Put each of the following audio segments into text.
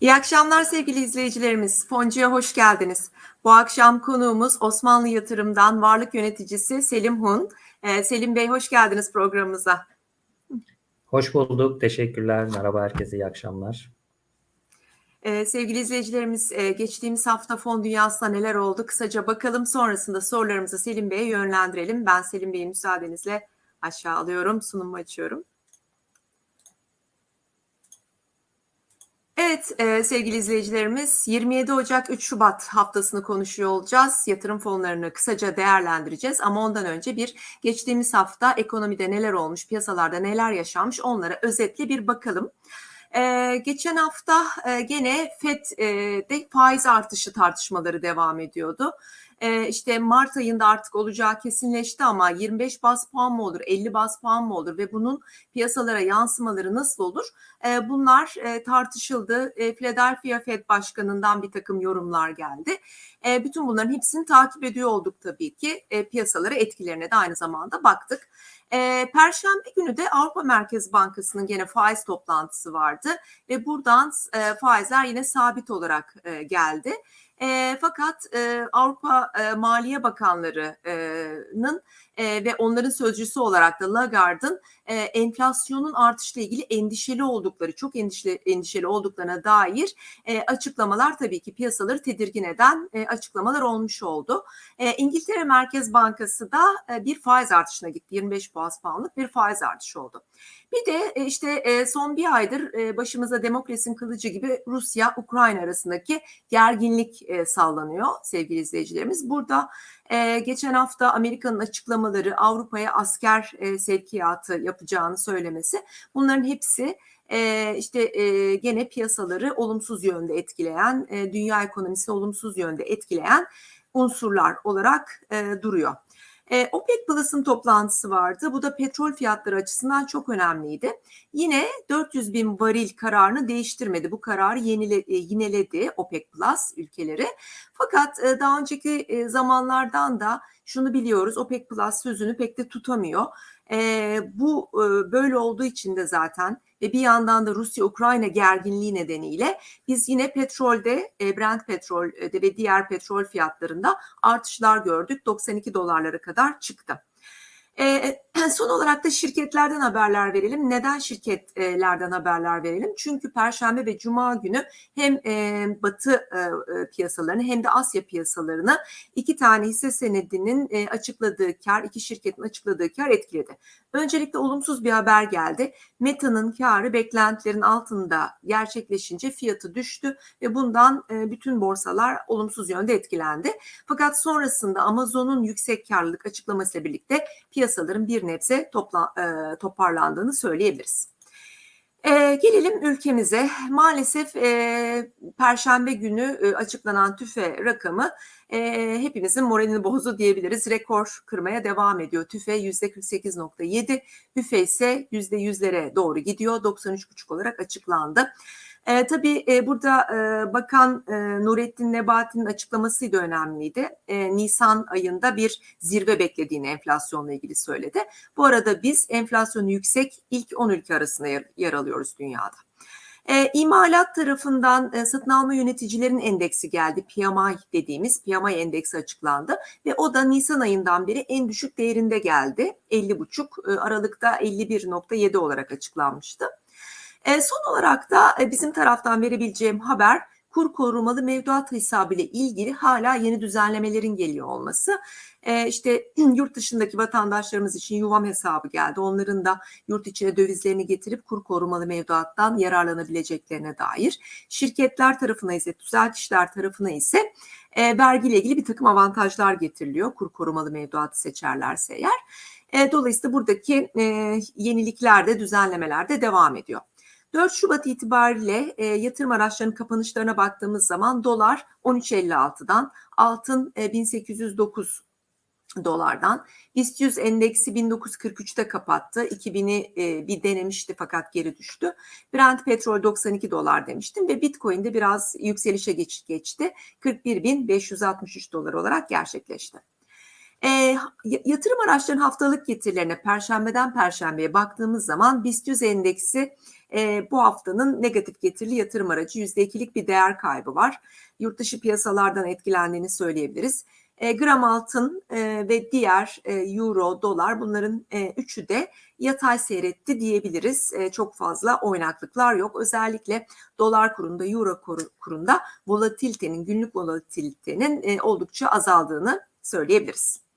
İyi akşamlar sevgili izleyicilerimiz. Foncu'ya hoş geldiniz. Bu akşam konuğumuz Osmanlı Yatırım'dan varlık yöneticisi Selim Hun. Ee, Selim Bey hoş geldiniz programımıza. Hoş bulduk. Teşekkürler. Merhaba herkese. iyi akşamlar. Ee, sevgili izleyicilerimiz e, geçtiğimiz hafta fon dünyasında neler oldu? Kısaca bakalım sonrasında sorularımızı Selim Bey'e yönlendirelim. Ben Selim Bey'in müsaadenizle aşağı alıyorum, sunumu açıyorum. Evet e, sevgili izleyicilerimiz 27 Ocak 3 Şubat haftasını konuşuyor olacağız. Yatırım fonlarını kısaca değerlendireceğiz ama ondan önce bir geçtiğimiz hafta ekonomide neler olmuş, piyasalarda neler yaşanmış onlara özetle bir bakalım. Ee, geçen hafta e, gene FED'de faiz artışı tartışmaları devam ediyordu. Ee, işte Mart ayında artık olacağı kesinleşti ama 25 bas puan mı olur, 50 bas puan mı olur ve bunun piyasalara yansımaları nasıl olur? Ee, bunlar e, tartışıldı. E, Philadelphia Fed Başkanı'ndan bir takım yorumlar geldi. E, bütün bunların hepsini takip ediyor olduk tabii ki. E, piyasalara etkilerine de aynı zamanda baktık. E, Perşembe günü de Avrupa Merkez Bankası'nın gene faiz toplantısı vardı ve buradan e, faizler yine sabit olarak e, geldi. E, fakat e, Avrupa e, Maliye Bakanları'nın e, ve onların sözcüsü olarak da Lagarde'ın e, enflasyonun artışla ilgili endişeli oldukları, çok endişeli, endişeli olduklarına dair e, açıklamalar tabii ki piyasaları tedirgin eden e, açıklamalar olmuş oldu. E, İngiltere Merkez Bankası da e, bir faiz artışına gitti. 25 bas puanlık bir faiz artışı oldu. Bir de e, işte e, son bir aydır e, başımıza demokrasinin kılıcı gibi Rusya-Ukrayna arasındaki gerginlik sallanıyor sevgili izleyicilerimiz. Burada geçen hafta Amerika'nın açıklamaları Avrupa'ya asker sevkiyatı yapacağını söylemesi bunların hepsi işte gene piyasaları olumsuz yönde etkileyen, dünya ekonomisini olumsuz yönde etkileyen unsurlar olarak duruyor. E, OPEC Plus'ın toplantısı vardı. Bu da petrol fiyatları açısından çok önemliydi. Yine 400 bin varil kararını değiştirmedi. Bu kararı yenile, e, yineledi OPEC Plus ülkeleri. Fakat e, daha önceki e, zamanlardan da şunu biliyoruz. OPEC Plus sözünü pek de tutamıyor. Bu böyle olduğu için de zaten ve bir yandan da Rusya-Ukrayna gerginliği nedeniyle biz yine petrolde, Brent petrolde ve diğer petrol fiyatlarında artışlar gördük. 92 dolarlara kadar çıktı. E, son olarak da şirketlerden haberler verelim. Neden şirketlerden haberler verelim? Çünkü Perşembe ve Cuma günü hem e, Batı e, e piyasalarını hem de Asya piyasalarını iki tane hisse senedinin e, açıkladığı kar, iki şirketin açıkladığı kar etkiledi. Öncelikle olumsuz bir haber geldi. Meta'nın karı beklentilerin altında gerçekleşince fiyatı düştü ve bundan e, bütün borsalar olumsuz yönde etkilendi. Fakat sonrasında Amazon'un yüksek karlılık açıklamasıyla birlikte piyasaların bir nebze topla, e, toparlandığını söyleyebiliriz. E, gelelim ülkemize. Maalesef e, Perşembe günü e, açıklanan tüfe rakamı e, hepimizin moralini bozdu diyebiliriz. Rekor kırmaya devam ediyor. TÜFE %48.7, HÜFE ise %100'lere doğru gidiyor. 93.5 olarak açıklandı. E, tabii e, burada e, Bakan e, Nurettin Nebati'nin açıklaması da önemliydi. E, Nisan ayında bir zirve beklediğini enflasyonla ilgili söyledi. Bu arada biz enflasyonu yüksek ilk 10 ülke arasında yer, yer alıyoruz dünyada. E, imalat tarafından e, satın alma yöneticilerin endeksi geldi. PMI dediğimiz PMI endeksi açıklandı ve o da Nisan ayından beri en düşük değerinde geldi. 50,5 e, Aralık'ta 51.7 olarak açıklanmıştı. E, son olarak da e, bizim taraftan verebileceğim haber kur korumalı mevduat hesabı ile ilgili hala yeni düzenlemelerin geliyor olması. E, işte yurt dışındaki vatandaşlarımız için yuvam hesabı geldi. Onların da yurt içine dövizlerini getirip kur korumalı mevduattan yararlanabileceklerine dair. Şirketler tarafına ise düzeltişler tarafına ise e, vergiyle ilgili bir takım avantajlar getiriliyor. Kur korumalı mevduatı seçerlerse eğer. E, dolayısıyla buradaki e, yenilikler de düzenlemeler de devam ediyor. 4 Şubat itibariyle e, yatırım araçlarının kapanışlarına baktığımız zaman dolar 13.56'dan, altın e, 1809 dolardan. BIST 100 endeksi 1943'te kapattı. 2000'i e, bir denemişti fakat geri düştü. Brent petrol 92 dolar demiştim ve Bitcoin de biraz yükselişe geç, geçti. 41.563 dolar olarak gerçekleşti. E, yatırım araçlarının haftalık getirilerine perşembeden perşembeye baktığımız zaman BIST 100 endeksi e, bu haftanın negatif getirili yatırım aracı %2'lik bir değer kaybı var. Yurt dışı piyasalardan etkilendiğini söyleyebiliriz. E, gram altın e, ve diğer e, euro, dolar bunların e, üçü de yatay seyretti diyebiliriz. E, çok fazla oynaklıklar yok. Özellikle dolar kurunda, euro kuru- kurunda volatilitenin, günlük volatilitenin e, oldukça azaldığını söyleyebiliriz.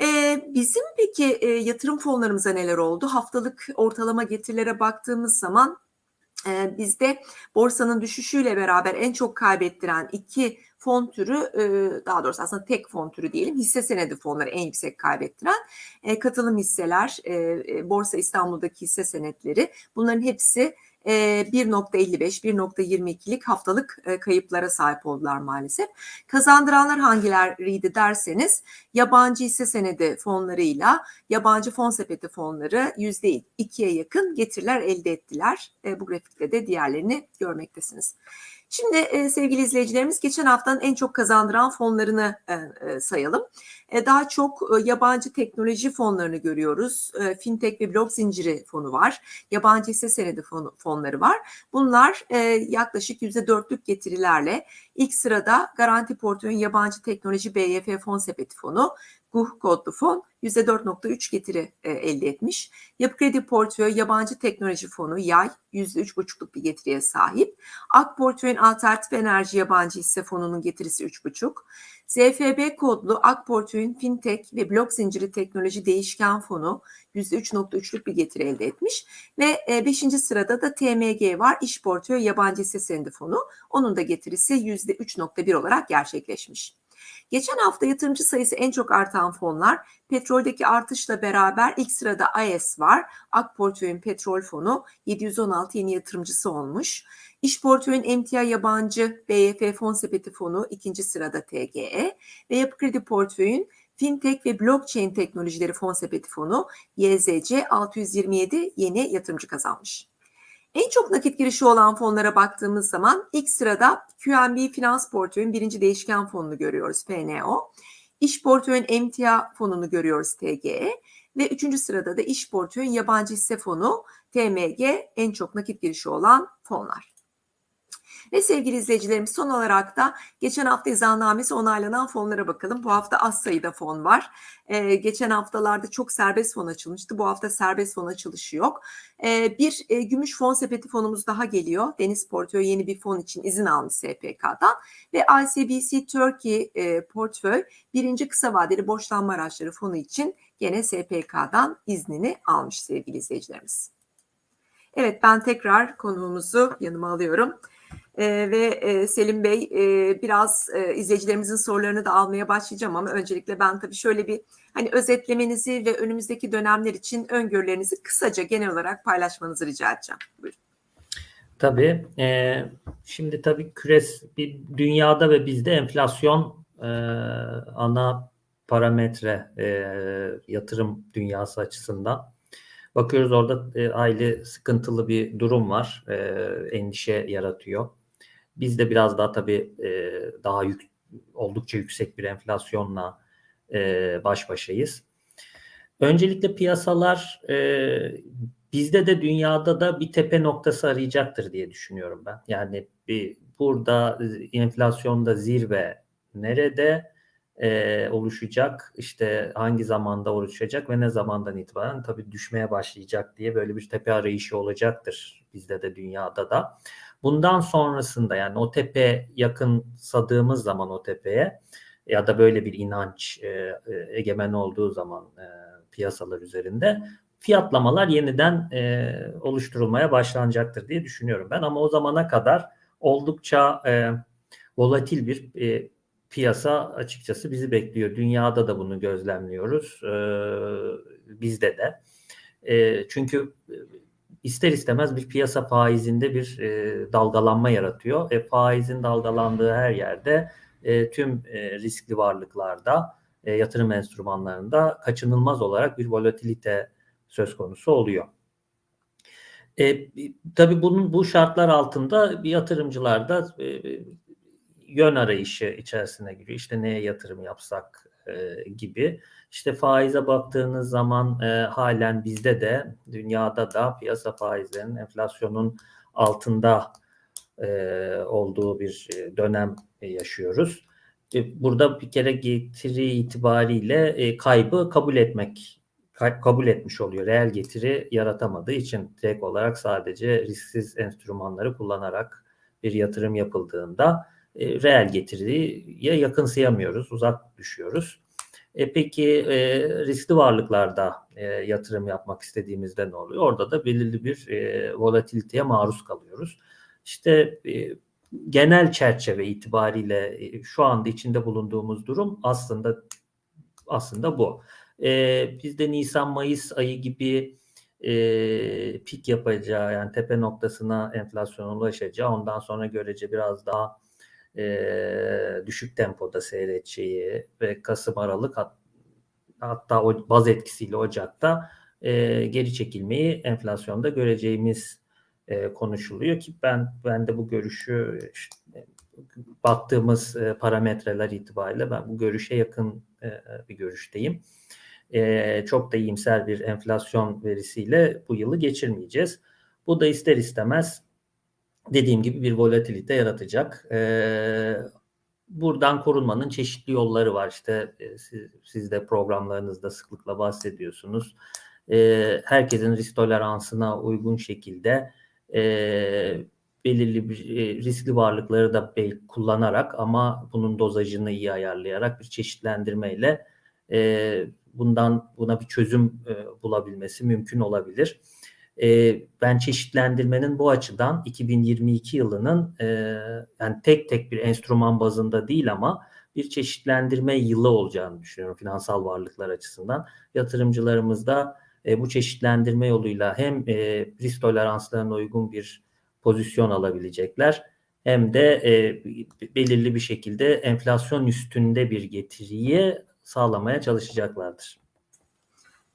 E, bizim peki e, yatırım fonlarımıza neler oldu? Haftalık ortalama getirilere baktığımız zaman e, bizde borsanın düşüşüyle beraber en çok kaybettiren iki fon türü, daha doğrusu aslında tek fon türü diyelim, hisse senedi fonları en yüksek kaybettiren katılım hisseler, e, Borsa İstanbul'daki hisse senetleri bunların hepsi e, 1.55, 1.22'lik haftalık e, kayıplara sahip oldular maalesef. Kazandıranlar hangileriydi derseniz yabancı hisse senedi fonlarıyla yabancı fon sepeti fonları %2'ye yakın getiriler elde ettiler. E, bu grafikte de diğerlerini görmektesiniz. Şimdi e, sevgili izleyicilerimiz geçen haftanın en çok kazandıran fonlarını e, e, sayalım. E, daha çok e, yabancı teknoloji fonlarını görüyoruz. E, Fintech ve blok zinciri fonu var. Yabancı hisse senedi fonu, fonları var. Bunlar e, yaklaşık %4'lük getirilerle ilk sırada Garanti Portföy'ün yabancı teknoloji BYF fon sepeti fonu, GUH kodlu fon %4.3 getiri e, elde etmiş. Yapı Kredi Portföy Yabancı Teknoloji Fonu yay %3.5'luk bir getiriye sahip. AK Portföy'ün Alternatif Enerji Yabancı Hisse Fonu'nun getirisi 3.5. ZFB kodlu AK Portföy'ün Fintech ve Blok Zinciri Teknoloji Değişken Fonu %3.3'lük bir getiri elde etmiş. Ve 5. sırada da TMG var. İş Portföy Yabancı Hisse Senedi Fonu. Onun da getirisi %3.1 olarak gerçekleşmiş. Geçen hafta yatırımcı sayısı en çok artan fonlar petroldeki artışla beraber ilk sırada AES var. Ak Portföy'ün petrol fonu 716 yeni yatırımcısı olmuş. İş Portföy'ün emtia yabancı BYF fon sepeti fonu ikinci sırada TGE ve Yapı Kredi Portföy'ün Fintech ve Blockchain Teknolojileri Fon Sepeti Fonu YZC 627 yeni yatırımcı kazanmış. En çok nakit girişi olan fonlara baktığımız zaman ilk sırada QNB Finans Portföy'ün birinci değişken fonunu görüyoruz FNO. İş Portföy'ün emtia fonunu görüyoruz TGE ve üçüncü sırada da İş Portföy'ün yabancı hisse fonu TMG en çok nakit girişi olan fonlar. Ve sevgili izleyicilerimiz son olarak da geçen hafta izahnamesi onaylanan fonlara bakalım. Bu hafta az sayıda fon var. Ee, geçen haftalarda çok serbest fon açılmıştı. Bu hafta serbest fon açılışı yok. Ee, bir e, gümüş fon sepeti fonumuz daha geliyor. Deniz Portföy yeni bir fon için izin almış SPK'dan. Ve ICBC Turkey e, Portföy birinci kısa vadeli borçlanma araçları fonu için gene SPK'dan iznini almış sevgili izleyicilerimiz. Evet ben tekrar konuğumuzu yanıma alıyorum. Ee, ve e, Selim Bey e, biraz e, izleyicilerimizin sorularını da almaya başlayacağım ama öncelikle ben tabii şöyle bir hani özetlemenizi ve önümüzdeki dönemler için öngörülerinizi kısaca genel olarak paylaşmanızı rica edeceğim. Buyurun. Tabii. E, şimdi tabii küres bir dünyada ve bizde enflasyon e, ana parametre e, yatırım dünyası açısından. Bakıyoruz orada e, aile sıkıntılı bir durum var. E, endişe yaratıyor. Biz de biraz daha tabii e, daha yük, oldukça yüksek bir enflasyonla e, baş başayız. Öncelikle piyasalar e, bizde de dünyada da bir tepe noktası arayacaktır diye düşünüyorum ben. Yani bir burada enflasyonda zirve nerede e, oluşacak, işte hangi zamanda oluşacak ve ne zamandan itibaren tabii düşmeye başlayacak diye böyle bir tepe arayışı olacaktır bizde de dünyada da. Bundan sonrasında yani o tepe yakınsadığımız zaman o tepeye ya da böyle bir inanç e, egemen olduğu zaman e, piyasalar üzerinde fiyatlamalar yeniden e, oluşturulmaya başlanacaktır diye düşünüyorum ben. Ama o zamana kadar oldukça e, volatil bir e, piyasa açıkçası bizi bekliyor. Dünyada da bunu gözlemliyoruz. E, bizde de. E, çünkü ister istemez bir piyasa faizinde bir e, dalgalanma yaratıyor. E, faizin dalgalandığı her yerde e, tüm e, riskli varlıklarda, e, yatırım enstrümanlarında kaçınılmaz olarak bir volatilite söz konusu oluyor. E, tabii bunun bu şartlar altında bir yatırımcılar da e, yön arayışı içerisine giriyor. İşte neye yatırım yapsak e, gibi. İşte faize baktığınız zaman e, halen bizde de dünyada da piyasa faizlerinin enflasyonun altında e, olduğu bir e, dönem yaşıyoruz. E, burada bir kere getiri itibariyle e, kaybı kabul etmek kabul etmiş oluyor. Reel getiri yaratamadığı için direkt olarak sadece risksiz enstrümanları kullanarak bir yatırım yapıldığında e, reel getiriye yakınsayamıyoruz, uzak düşüyoruz. E, peki e, riskli varlıklarda e, yatırım yapmak istediğimizde ne oluyor? Orada da belirli bir e, volatiliteye maruz kalıyoruz. İşte e, genel çerçeve itibariyle e, şu anda içinde bulunduğumuz durum aslında aslında bu. E, bizde Nisan-Mayıs ayı gibi e, pik yapacağı yani tepe noktasına enflasyon ulaşacağı ondan sonra görece biraz daha e, düşük tempoda seyredeceği ve Kasım Aralık hat, hatta o baz etkisiyle Ocak'ta e, geri çekilmeyi enflasyonda göreceğimiz e, konuşuluyor ki ben ben de bu görüşü işte, baktığımız e, parametreler itibariyle ben bu görüşe yakın e, bir görüşteyim. E, çok da iyimser bir enflasyon verisiyle bu yılı geçirmeyeceğiz. Bu da ister istemez dediğim gibi bir volatilite yaratacak. E, buradan korunmanın çeşitli yolları var. İşte e, siz, siz de programlarınızda sıklıkla bahsediyorsunuz. E, herkesin risk toleransına uygun şekilde e, belirli bir e, riskli varlıkları da kullanarak ama bunun dozajını iyi ayarlayarak bir çeşitlendirmeyle e, bundan buna bir çözüm e, bulabilmesi mümkün olabilir. E, ben çeşitlendirmenin bu açıdan 2022 yılının e, yani tek tek bir enstrüman bazında değil ama bir çeşitlendirme yılı olacağını düşünüyorum finansal varlıklar açısından. Yatırımcılarımız da e, bu çeşitlendirme yoluyla hem e, risk toleranslarına uygun bir pozisyon alabilecekler hem de e, belirli bir şekilde enflasyon üstünde bir getiriyi sağlamaya çalışacaklardır.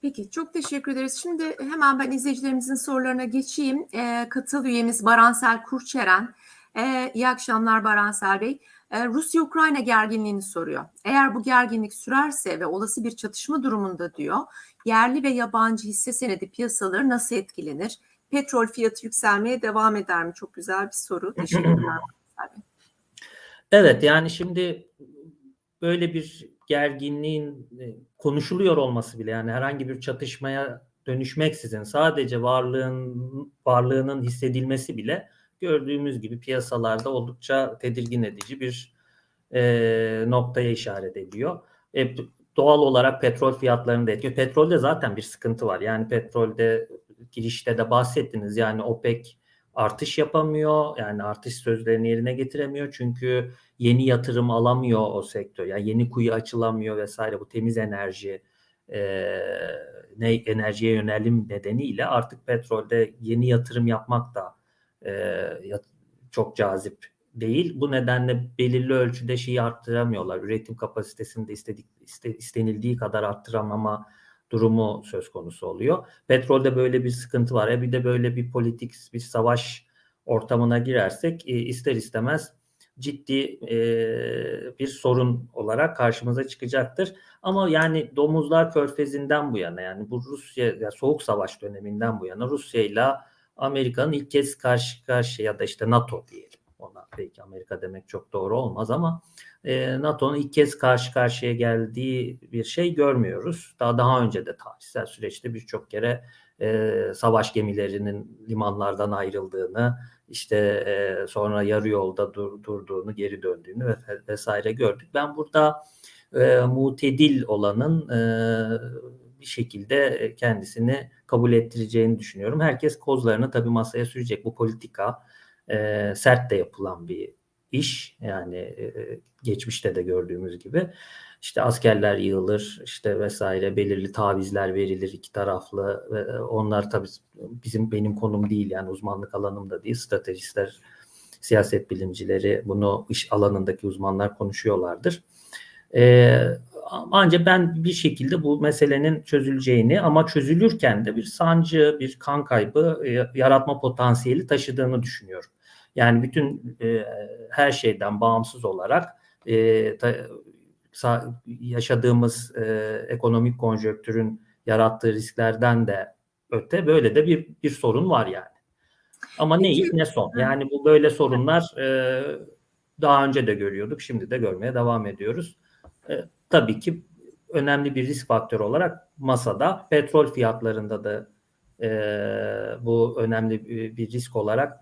Peki çok teşekkür ederiz. Şimdi hemen ben izleyicilerimizin sorularına geçeyim. E, katıl üyemiz Baransel Kurçeren. E, iyi akşamlar Baransel Bey. E, Rusya-Ukrayna gerginliğini soruyor. Eğer bu gerginlik sürerse ve olası bir çatışma durumunda diyor, yerli ve yabancı hisse senedi piyasaları nasıl etkilenir? Petrol fiyatı yükselmeye devam eder mi? Çok güzel bir soru. Teşekkürler. evet yani şimdi böyle bir gerginliğin e, konuşuluyor olması bile yani herhangi bir çatışmaya dönüşmeksizin sadece varlığın varlığının hissedilmesi bile gördüğümüz gibi piyasalarda oldukça tedirgin edici bir e, noktaya işaret ediyor. E, doğal olarak petrol fiyatlarını da etkiliyor. Petrolde zaten bir sıkıntı var. Yani petrolde girişte de bahsettiniz. Yani OPEC artış yapamıyor. Yani artış sözlerini yerine getiremiyor. Çünkü yeni yatırım alamıyor o sektör. Yani yeni kuyu açılamıyor vesaire. Bu temiz enerji e, ne enerjiye yönelim nedeniyle artık petrolde yeni yatırım yapmak da e, çok cazip değil. Bu nedenle belirli ölçüde şeyi arttıramıyorlar. Üretim kapasitesini de istedik, iste, istenildiği kadar arttıramama durumu söz konusu oluyor. Petrolde böyle bir sıkıntı var. E bir de böyle bir politik bir savaş ortamına girersek e, ister istemez ciddi e, bir sorun olarak karşımıza çıkacaktır. Ama yani domuzlar körfezinden bu yana yani bu Rusya ya soğuk savaş döneminden bu yana Rusya ile Amerika'nın ilk kez karşı karşıya ya da işte NATO diyelim ona belki Amerika demek çok doğru olmaz ama e, NATO'nun ilk kez karşı karşıya geldiği bir şey görmüyoruz. Daha daha önce de tarihsel süreçte birçok kere e, savaş gemilerinin limanlardan ayrıldığını, işte e, sonra yarı yolda dur, durduğunu, geri döndüğünü ve vesaire gördük. Ben burada e, mutedil olanın e, bir şekilde kendisini kabul ettireceğini düşünüyorum. Herkes kozlarını tabii masaya sürecek. Bu politika e, sert de yapılan bir iş. Yani e, geçmişte de gördüğümüz gibi işte askerler yığılır işte vesaire belirli tavizler verilir iki taraflı ve onlar tabii bizim benim konum değil yani uzmanlık alanım da değil stratejistler siyaset bilimcileri bunu iş alanındaki uzmanlar konuşuyorlardır. Ee, ancak ben bir şekilde bu meselenin çözüleceğini ama çözülürken de bir sancı, bir kan kaybı e, yaratma potansiyeli taşıdığını düşünüyorum. Yani bütün e, her şeyden bağımsız olarak e, ta, sa- yaşadığımız e, ekonomik konjonktürün yarattığı risklerden de öte böyle de bir bir sorun var yani. Ama ne ilk ne son. Yani bu böyle sorunlar e, daha önce de görüyorduk, şimdi de görmeye devam ediyoruz. E, tabii ki önemli bir risk faktörü olarak masada, petrol fiyatlarında da e, bu önemli bir, risk olarak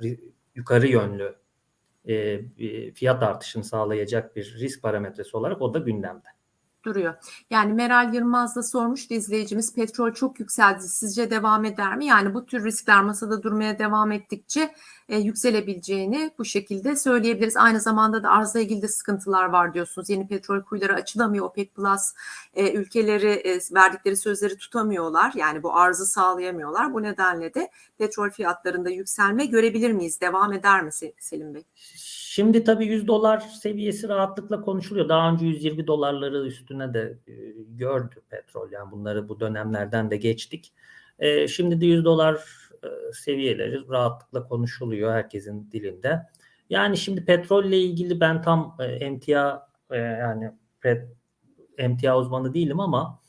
yukarı yönlü e, fiyat artışını sağlayacak bir risk parametresi olarak o da gündemde. Duruyor. Yani Meral Yılmaz da sormuştu izleyicimiz petrol çok yükseldi sizce devam eder mi? Yani bu tür riskler masada durmaya devam ettikçe e, yükselebileceğini bu şekilde söyleyebiliriz. Aynı zamanda da arzla ilgili de sıkıntılar var diyorsunuz. Yeni petrol kuyuları açılamıyor. OPEC Plus e, ülkeleri e, verdikleri sözleri tutamıyorlar. Yani bu arzı sağlayamıyorlar. Bu nedenle de petrol fiyatlarında yükselme görebilir miyiz? Devam eder mi Se- Selim Bey? Şimdi tabii 100 dolar seviyesi rahatlıkla konuşuluyor. Daha önce 120 dolarları üstüne de e, gördü petrol. Yani bunları bu dönemlerden de geçtik. E, şimdi de 100 dolar e, seviyeleri rahatlıkla konuşuluyor herkesin dilinde. Yani şimdi petrolle ilgili ben tam e, emtia e, yani pet, emtia uzmanı değilim ama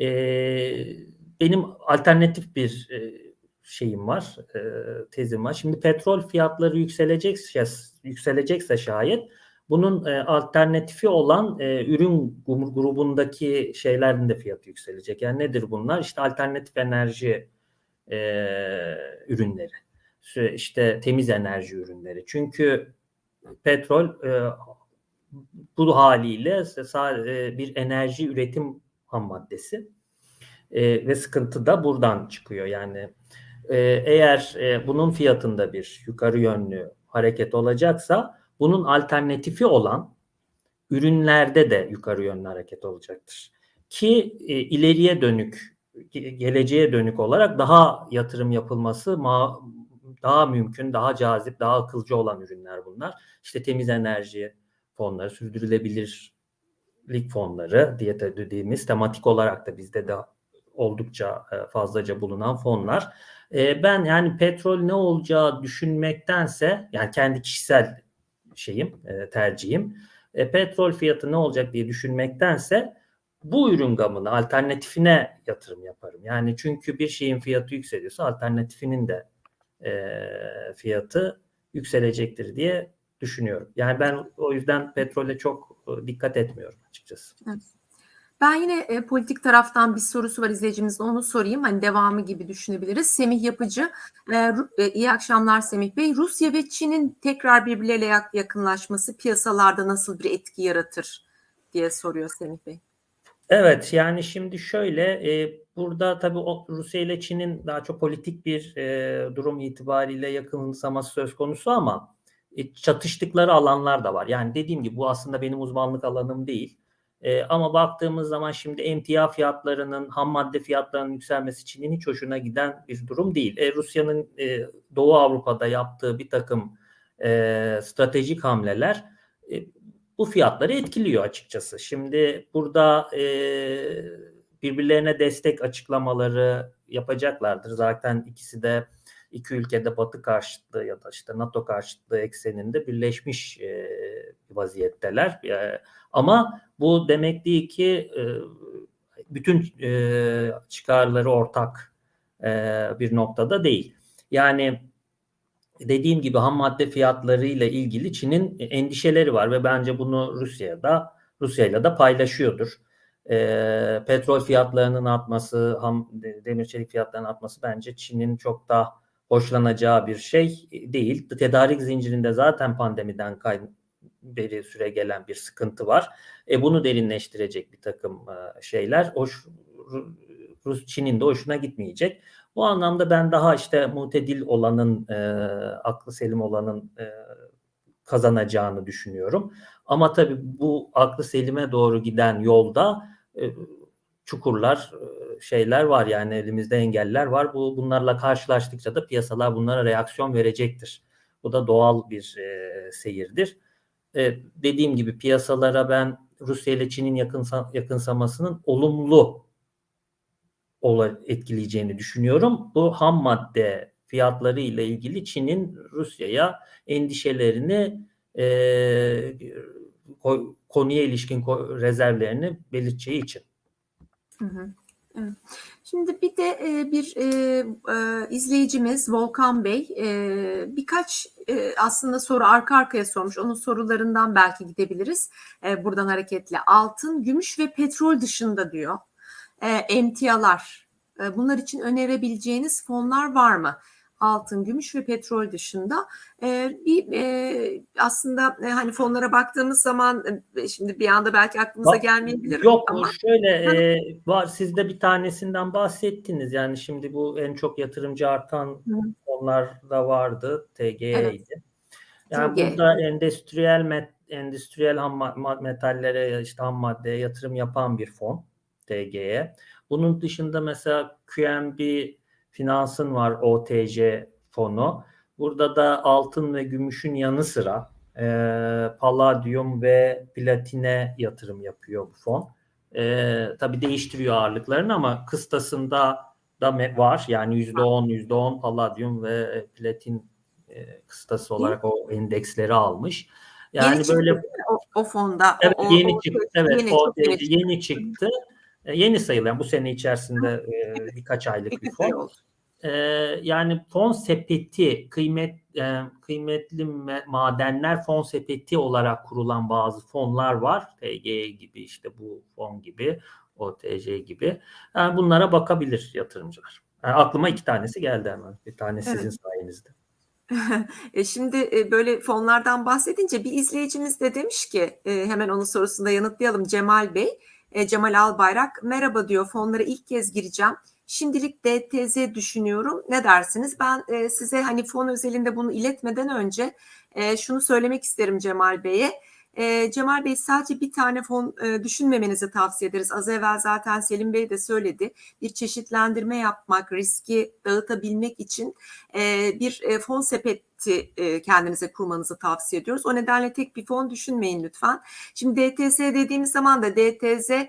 e, benim alternatif bir e, şeyim var, e, tezim var. Şimdi petrol fiyatları yükselecekse, yükselecekse şayet bunun e, alternatifi olan e, ürün gru- grubundaki şeylerin de fiyatı yükselecek. Yani nedir bunlar? İşte alternatif enerji e, ürünleri, işte temiz enerji ürünleri. Çünkü petrol e, bu haliyle e, bir enerji üretim ham maddesi E, ve sıkıntı da buradan çıkıyor. Yani e, eğer e, bunun fiyatında bir yukarı yönlü hareket olacaksa bunun alternatifi olan ürünlerde de yukarı yönlü hareket olacaktır. Ki e, ileriye dönük, ge- geleceğe dönük olarak daha yatırım yapılması ma- daha mümkün, daha cazip, daha akılcı olan ürünler bunlar. İşte temiz enerji fonları, sürdürülebilirlik fonları diye de dediğimiz tematik olarak da bizde de oldukça e, fazlaca bulunan fonlar. E, Ben yani petrol ne olacağı düşünmektense yani kendi kişisel şeyim, e, tercihim. Petrol fiyatı ne olacak diye düşünmektense bu ürün gamına, alternatifine yatırım yaparım. Yani çünkü bir şeyin fiyatı yükseliyorsa alternatifinin de fiyatı yükselecektir diye düşünüyorum. Yani ben o yüzden petrole çok dikkat etmiyorum açıkçası. Ben yine e, politik taraftan bir sorusu var izleyicimizin onu sorayım. Hani devamı gibi düşünebiliriz. Semih Yapıcı, e, e, iyi akşamlar Semih Bey. Rusya ve Çin'in tekrar birbirleriyle yak- yakınlaşması piyasalarda nasıl bir etki yaratır diye soruyor Semih Bey. Evet yani şimdi şöyle e, burada tabii Rusya ile Çin'in daha çok politik bir e, durum itibariyle yakınsaması söz konusu ama e, çatıştıkları alanlar da var. Yani dediğim gibi bu aslında benim uzmanlık alanım değil. E, ama baktığımız zaman şimdi emtia fiyatlarının, ham madde fiyatlarının yükselmesi Çin'in hiç hoşuna giden bir durum değil. E, Rusya'nın e, Doğu Avrupa'da yaptığı bir takım e, stratejik hamleler e, bu fiyatları etkiliyor açıkçası. Şimdi burada e, birbirlerine destek açıklamaları yapacaklardır. Zaten ikisi de iki ülkede Batı karşıtlığı ya da işte NATO karşıtlığı ekseninde birleşmiş e, vaziyetteler. E, ama bu demek değil ki e, bütün e, çıkarları ortak e, bir noktada değil. Yani dediğim gibi ham madde fiyatları ile ilgili Çin'in endişeleri var ve bence bunu Rusya'da Rusya'yla da paylaşıyordur. E, petrol fiyatlarının artması, ham demir çelik fiyatlarının artması bence Çin'in çok da hoşlanacağı bir şey değil. Tedarik zincirinde zaten pandemiden kay beri süre gelen bir sıkıntı var. E, bunu derinleştirecek bir takım e, şeyler hoş, Rus Çin'in de hoşuna gitmeyecek. Bu anlamda ben daha işte mutedil olanın, e, aklı selim olanın e, kazanacağını düşünüyorum. Ama tabii bu aklı selime doğru giden yolda e, çukurlar, e, şeyler var yani elimizde engeller var. Bu bunlarla karşılaştıkça da piyasalar bunlara reaksiyon verecektir. Bu da doğal bir e, seyirdir. E, dediğim gibi piyasalara ben Rusya ile Çin'in yakınsa, yakınsamasının olumlu etkileyeceğini düşünüyorum. Bu ham madde fiyatları ile ilgili Çin'in Rusya'ya endişelerini e, ko- konuya ilişkin rezervlerini belirteceği için. Hı hı. Şimdi bir de e, bir e, e, izleyicimiz Volkan Bey birkaç aslında soru arka arkaya sormuş. Onun sorularından belki gidebiliriz. Buradan hareketle altın, gümüş ve petrol dışında diyor. Emtialar. Bunlar için önerebileceğiniz fonlar var mı? Altın, gümüş ve petrol dışında e, bir e, aslında e, hani fonlara baktığımız zaman e, şimdi bir anda belki aklımıza gelmeyebilir Yok ama şöyle e, var siz de bir tanesinden bahsettiniz. Yani şimdi bu en çok yatırımcı artan fonlar da vardı. TG'ydi. Yani TG. burada endüstriyel met, endüstriyel ham metallere işte ham maddeye yatırım yapan bir fon TG'ye. Bunun dışında mesela QNB Finans'ın var OTC fonu. Burada da altın ve gümüşün yanı sıra e, paladyum ve platine yatırım yapıyor bu fon. E, tabii değiştiriyor ağırlıklarını ama kıstasında da var. Yani %10, %10 paladyum ve e, platin e, kıstası olarak o endeksleri almış. Yani yeni çıktı böyle mi o, o fonda. Evet o, yeni o- çıktı. Evet yeni, o çıktı. yeni çıktı. E, Yeni sayılır. Yani bu sene içerisinde e, birkaç aylık bir fon. E, yani fon sepeti kıymet e, kıymetli me- madenler fon sepeti olarak kurulan bazı fonlar var. TG gibi işte bu fon gibi, OTC gibi. Yani bunlara bakabilir yatırımcılar. Yani aklıma iki tanesi geldi hemen. Bir tane sizin Evet. sayenizde. E, Şimdi e, böyle fonlardan bahsedince bir izleyicimiz de demiş ki e, hemen onun sorusunda yanıtlayalım Cemal Bey. E, Cemal Albayrak merhaba diyor fonlara ilk kez gireceğim. Şimdilik DTZ düşünüyorum. Ne dersiniz? Ben e, size hani fon özelinde bunu iletmeden önce e, şunu söylemek isterim Cemal Bey'e. E, Cemal Bey sadece bir tane fon düşünmemenizi tavsiye ederiz. Az evvel zaten Selim Bey de söyledi. Bir çeşitlendirme yapmak, riski dağıtabilmek için bir fon sepeti e, kendinize kurmanızı tavsiye ediyoruz. O nedenle tek bir fon düşünmeyin lütfen. Şimdi DTS dediğimiz zaman da DTZ e,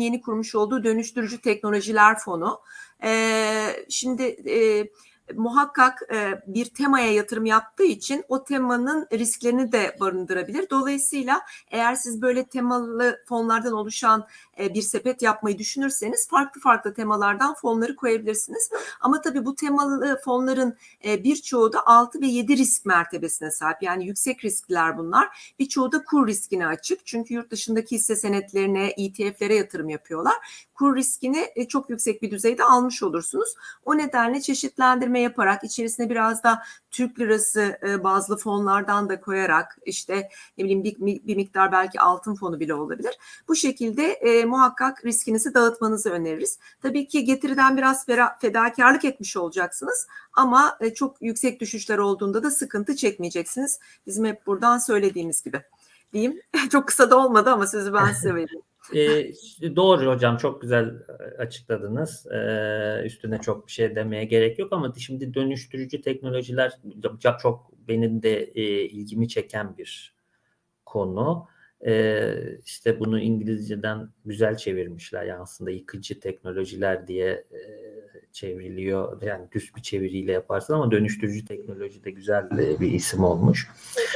yeni kurmuş olduğu dönüştürücü teknolojiler fonu. E, şimdi e, muhakkak e, bir temaya yatırım yaptığı için o temanın risklerini de barındırabilir. Dolayısıyla eğer siz böyle temalı fonlardan oluşan e, bir sepet yapmayı düşünürseniz farklı farklı temalardan fonları koyabilirsiniz. Ama tabii bu temalı fonların e, birçoğu da 6 ve 7 risk mertebesine sahip. Yani yüksek riskler bunlar. Birçoğu da kur riskine açık. Çünkü yurt dışındaki hisse senetlerine, ETF'lere yatırım yapıyorlar. Kur riskini e, çok yüksek bir düzeyde almış olursunuz. O nedenle çeşitlendirme yaparak içerisine biraz da Türk lirası e, bazlı fonlardan da koyarak işte ne bileyim bir, bir miktar belki altın fonu bile olabilir. Bu şekilde e, muhakkak riskinizi dağıtmanızı öneririz. Tabii ki getiriden biraz fedakarlık etmiş olacaksınız ama e, çok yüksek düşüşler olduğunda da sıkıntı çekmeyeceksiniz. Bizim hep buradan söylediğimiz gibi. Diyeyim. Çok kısa da olmadı ama sözü ben size vereyim. E, doğru hocam çok güzel e, açıkladınız. E, üstüne çok bir şey demeye gerek yok ama şimdi dönüştürücü teknolojiler çok, benim de e, ilgimi çeken bir konu. E, işte bunu İngilizceden güzel çevirmişler. Yani aslında yıkıcı teknolojiler diye e, çevriliyor. Yani düz bir çeviriyle yaparsın ama dönüştürücü teknoloji de güzel e, bir isim olmuş.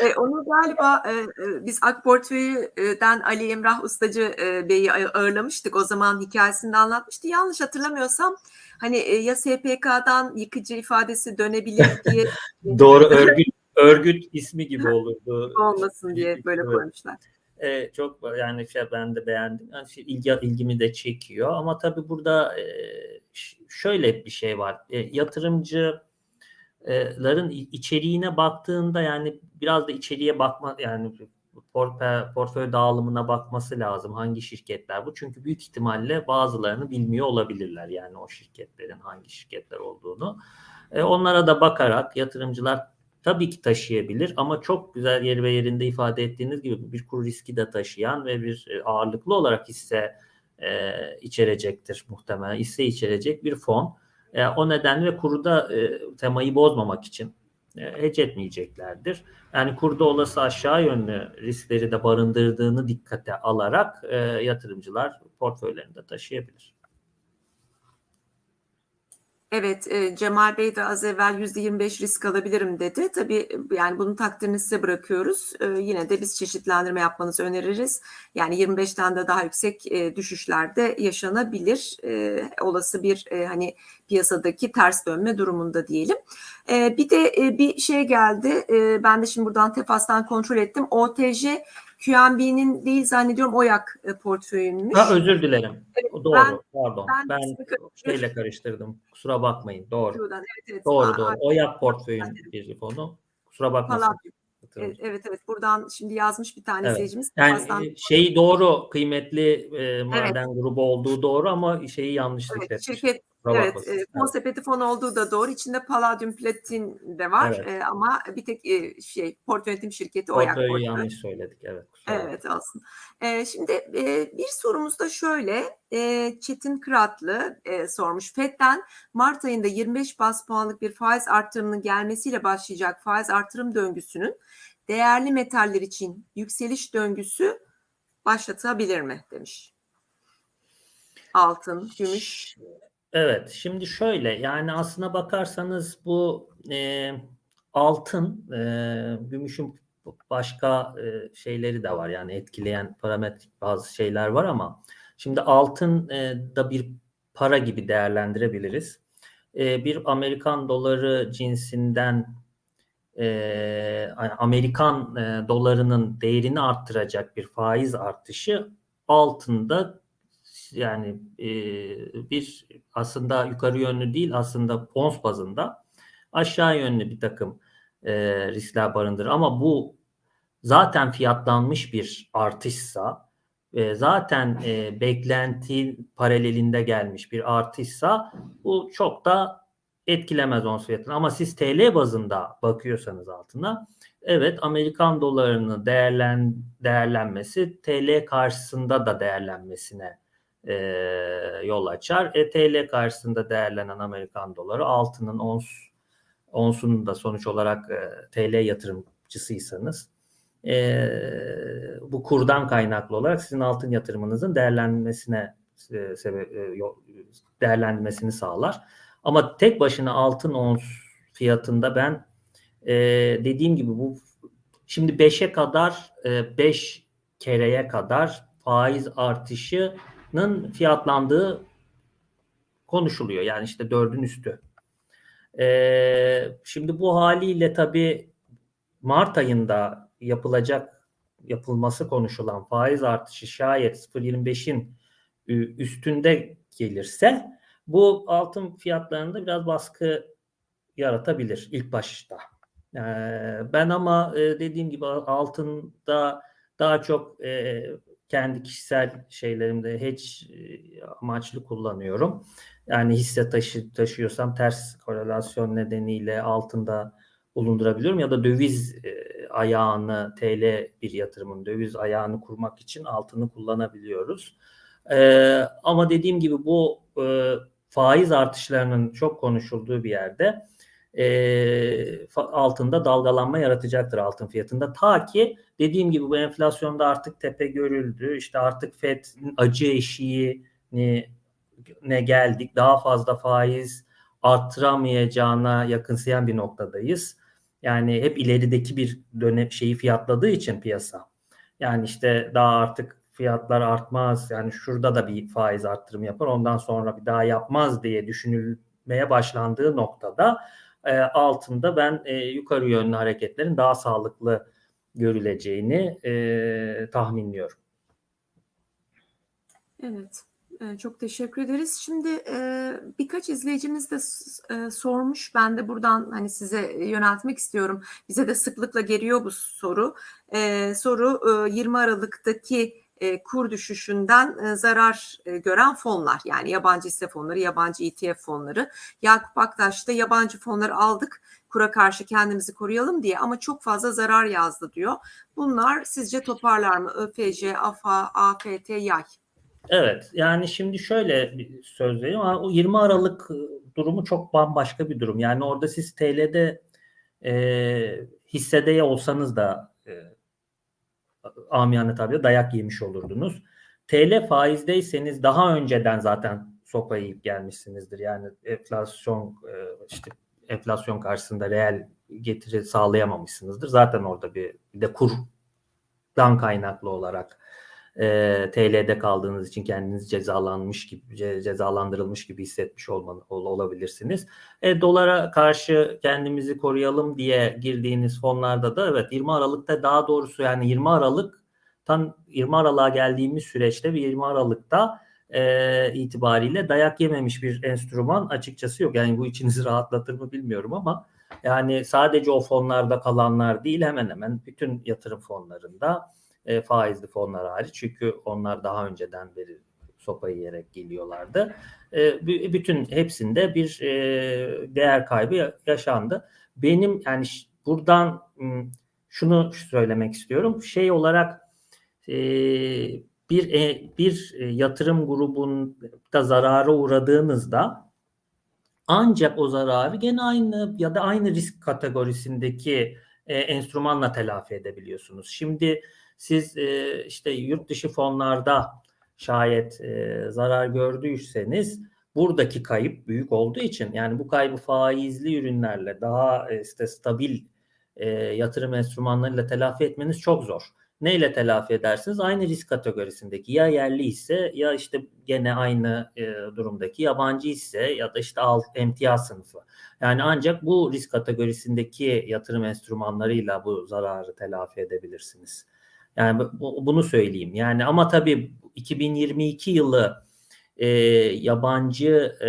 E, onu galiba e, e, biz AK Portföy'den Ali Emrah Ustacı e, Bey'i ağırlamıştık. O zaman hikayesini de anlatmıştı. Yanlış hatırlamıyorsam hani e, ya SPK'dan yıkıcı ifadesi dönebilir diye Doğru örgüt örgüt ismi gibi olurdu. olmasın diye böyle koymuşlar. E, çok yani şey ben de beğendim. Yani şey, ilgi, ilgimi de çekiyor ama tabii burada e, şöyle bir şey var. E, yatırımcıların i- içeriğine baktığında yani biraz da içeriye bakma yani por- portföy dağılımına bakması lazım. Hangi şirketler bu? Çünkü büyük ihtimalle bazılarını bilmiyor olabilirler. Yani o şirketlerin hangi şirketler olduğunu. E, onlara da bakarak yatırımcılar tabii ki taşıyabilir ama çok güzel yeri ve yerinde ifade ettiğiniz gibi bir kur riski de taşıyan ve bir e, ağırlıklı olarak hisse e, içerecektir muhtemelen. Hisse içerecek bir fon. E, o nedenle kurda e, temayı bozmamak için e, hedge etmeyeceklerdir. Yani kurda olası aşağı yönlü riskleri de barındırdığını dikkate alarak e, yatırımcılar portföylerinde taşıyabilir. Evet, e, Cemal Bey de az evvel %25 risk alabilirim dedi. Tabii yani bunun takdirini size bırakıyoruz. E, yine de biz çeşitlendirme yapmanızı öneririz. Yani 25'ten de daha yüksek e, düşüşlerde yaşanabilir. E, olası bir e, hani piyasadaki ters dönme durumunda diyelim. E, bir de e, bir şey geldi. E, ben de şimdi buradan Tefas'tan kontrol ettim. OTJ QNB'nin değil zannediyorum OYAK e, portföyünmüş. Ha, özür dilerim. Evet, Doğru, ben- pardon. ben Ben, şeyle karıştırdım. Kusura bakmayın. Doğru. Evet, evet. Doğru, doğru. Oyak portföyün bir fonu. Kusura bakmasın. Hatırladım. Evet, evet evet buradan şimdi yazmış bir tane Evet. izleyicimiz. Yani e, şeyi doğru kıymetli e, maden grubu olduğu doğru ama şeyi yanlış evet, şirket Kusura evet, bakmasın. e, fon sepeti fon olduğu da doğru. İçinde palladium platin de var Evet. E, ama bir tek e, şey port yönetim şirketi Oyak Portföyü portföy. yanlış söyledik. Evet. Evet olsun. E, şimdi e, bir sorumuz da şöyle. E, Çetin Kıratlı e, sormuş. FED'den Mart ayında 25 bas puanlık bir faiz artırımının gelmesiyle başlayacak faiz artırım döngüsünün değerli metaller için yükseliş döngüsü başlatabilir mi demiş. Altın, gümüş. Evet, şimdi şöyle yani aslına bakarsanız bu e, altın, e, gümüşün başka e, şeyleri de var yani etkileyen parametrik bazı şeyler var ama şimdi altın e, da bir para gibi değerlendirebiliriz. E, bir Amerikan doları cinsinden e, Amerikan e, dolarının değerini arttıracak bir faiz artışı altında yani e, bir aslında yukarı yönlü değil aslında ons bazında aşağı yönlü bir takım e, riskler barındırır. Ama bu zaten fiyatlanmış bir artışsa e, zaten e, beklenti paralelinde gelmiş bir artışsa bu çok da etkilemez ons fiyatını. Ama siz TL bazında bakıyorsanız altına evet Amerikan dolarının değerlen, değerlenmesi TL karşısında da değerlenmesine e, yol açar. E, TL karşısında değerlenen Amerikan doları altının ons onsunun da sonuç olarak e, TL yatırımcısıysanız e, bu kurdan kaynaklı olarak sizin altın yatırımınızın değerlenmesine e, e, değerlenmesini sağlar. Ama tek başına altın ons fiyatında ben e, dediğim gibi bu şimdi 5'e kadar 5 kereye kadar faiz artışının fiyatlandığı konuşuluyor. Yani işte dördün üstü. E, şimdi bu haliyle tabii Mart ayında yapılacak yapılması konuşulan faiz artışı şayet 0.25'in üstünde gelirse bu altın fiyatlarında biraz baskı yaratabilir ilk başta. Ee, ben ama e, dediğim gibi altında daha çok e, kendi kişisel şeylerimde hiç amaçlı kullanıyorum. Yani hisse taşı, taşıyorsam ters korelasyon nedeniyle altında bulundurabiliyorum ya da döviz e, ayağını TL bir yatırımın döviz ayağını kurmak için altını kullanabiliyoruz. Ee, ama dediğim gibi bu e, faiz artışlarının çok konuşulduğu bir yerde e, altında dalgalanma yaratacaktır altın fiyatında. Ta ki dediğim gibi bu enflasyonda artık tepe görüldü. İşte artık FED acı eşiğini ne geldik. Daha fazla faiz arttıramayacağına yakınsayan bir noktadayız. Yani hep ilerideki bir dönem şeyi fiyatladığı için piyasa. Yani işte daha artık fiyatlar artmaz. Yani şurada da bir faiz arttırım yapar. Ondan sonra bir daha yapmaz diye düşünülmeye başlandığı noktada e, altında ben e, yukarı yönlü hareketlerin daha sağlıklı görüleceğini e, tahminliyorum. Evet. Çok teşekkür ederiz. Şimdi e, birkaç izleyicimiz de e, sormuş. Ben de buradan hani size yöneltmek istiyorum. Bize de sıklıkla geliyor bu soru. E, soru e, 20 Aralık'taki e, kur düşüşünden e, zarar e, gören fonlar. Yani yabancı hisse fonları, yabancı ETF fonları. Yakup Aktaş da yabancı fonları aldık. Kura karşı kendimizi koruyalım diye ama çok fazla zarar yazdı diyor. Bunlar sizce toparlar mı? ÖFC, AFA, AFT, YAY. Evet yani şimdi şöyle bir söz vereyim ama o 20 Aralık durumu çok bambaşka bir durum. Yani orada siz TL'de e, hissede olsanız da e, amiyane tabirle dayak yemiş olurdunuz. TL faizdeyseniz daha önceden zaten sopayı yiyip gelmişsinizdir. Yani enflasyon e, işte enflasyon karşısında reel getiri sağlayamamışsınızdır. Zaten orada bir, bir de kurdan kaynaklı olarak e, TL'de kaldığınız için kendinizi cezalanmış gibi ce- cezalandırılmış gibi hissetmiş olmalı, ol- olabilirsiniz. E, dolara karşı kendimizi koruyalım diye girdiğiniz fonlarda da evet 20 Aralık'ta daha doğrusu yani 20 Aralık tam 20 Aralık'a geldiğimiz süreçte ve 20 Aralık'ta e, itibariyle dayak yememiş bir enstrüman açıkçası yok. Yani bu içinizi rahatlatır mı bilmiyorum ama yani sadece o fonlarda kalanlar değil hemen hemen bütün yatırım fonlarında e, faizli fonlar hariç çünkü onlar daha önceden beri sopayı yiyerek geliyorlardı. E, bü- bütün hepsinde bir e, değer kaybı ya- yaşandı. Benim yani buradan şunu söylemek istiyorum. Şey olarak e, bir e, bir e, yatırım grubunda zarara uğradığınızda ancak o zararı gene aynı ya da aynı risk kategorisindeki e, enstrümanla telafi edebiliyorsunuz. Şimdi siz e, işte yurt dışı fonlarda şayet e, zarar gördüyseniz buradaki kayıp büyük olduğu için yani bu kaybı faizli ürünlerle daha e, işte stabil e, yatırım enstrümanlarıyla telafi etmeniz çok zor. Neyle telafi edersiniz? Aynı risk kategorisindeki ya yerli ise ya işte gene aynı e, durumdaki yabancı ise ya da işte alt emtia sınıfı. Yani ancak bu risk kategorisindeki yatırım enstrümanlarıyla bu zararı telafi edebilirsiniz. Yani bu- bunu söyleyeyim. Yani ama tabii 2022 yılı e, yabancı e,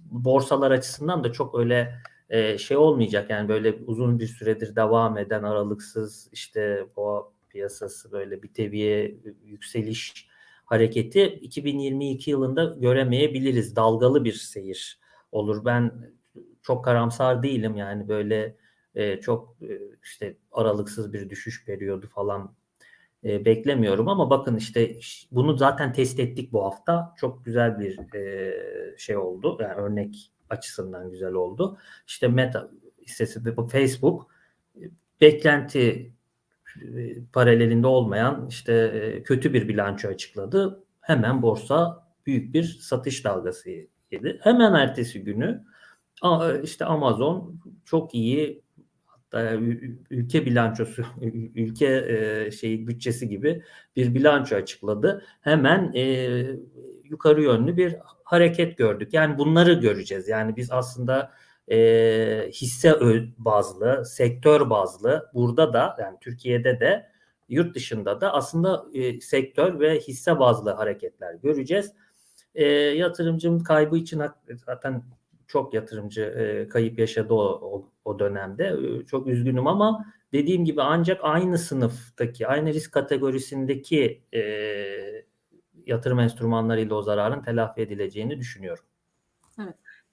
borsalar açısından da çok öyle e, şey olmayacak. Yani böyle uzun bir süredir devam eden aralıksız işte boğa piyasası böyle bir teviye yükseliş hareketi 2022 yılında göremeyebiliriz. Dalgalı bir seyir olur. Ben çok karamsar değilim yani böyle e, çok e, işte aralıksız bir düşüş periyodu falan e, beklemiyorum ama bakın işte bunu zaten test ettik bu hafta. Çok güzel bir e, şey oldu. Yani örnek açısından güzel oldu. İşte Meta hissesi Facebook e, beklenti e, paralelinde olmayan işte e, kötü bir bilanço açıkladı. Hemen borsa büyük bir satış dalgası yedi. Hemen ertesi günü işte Amazon çok iyi ülke bilançosu ülke e, şeyi bütçesi gibi bir bilanço açıkladı. Hemen e, yukarı yönlü bir hareket gördük. Yani bunları göreceğiz. Yani biz aslında e, hisse bazlı, sektör bazlı burada da yani Türkiye'de de yurt dışında da aslında e, sektör ve hisse bazlı hareketler göreceğiz. E, yatırımcının kaybı için zaten çok yatırımcı e, kayıp yaşadı o, o, o dönemde. E, çok üzgünüm ama dediğim gibi ancak aynı sınıftaki, aynı risk kategorisindeki e, yatırım enstrümanlarıyla o zararın telafi edileceğini düşünüyorum.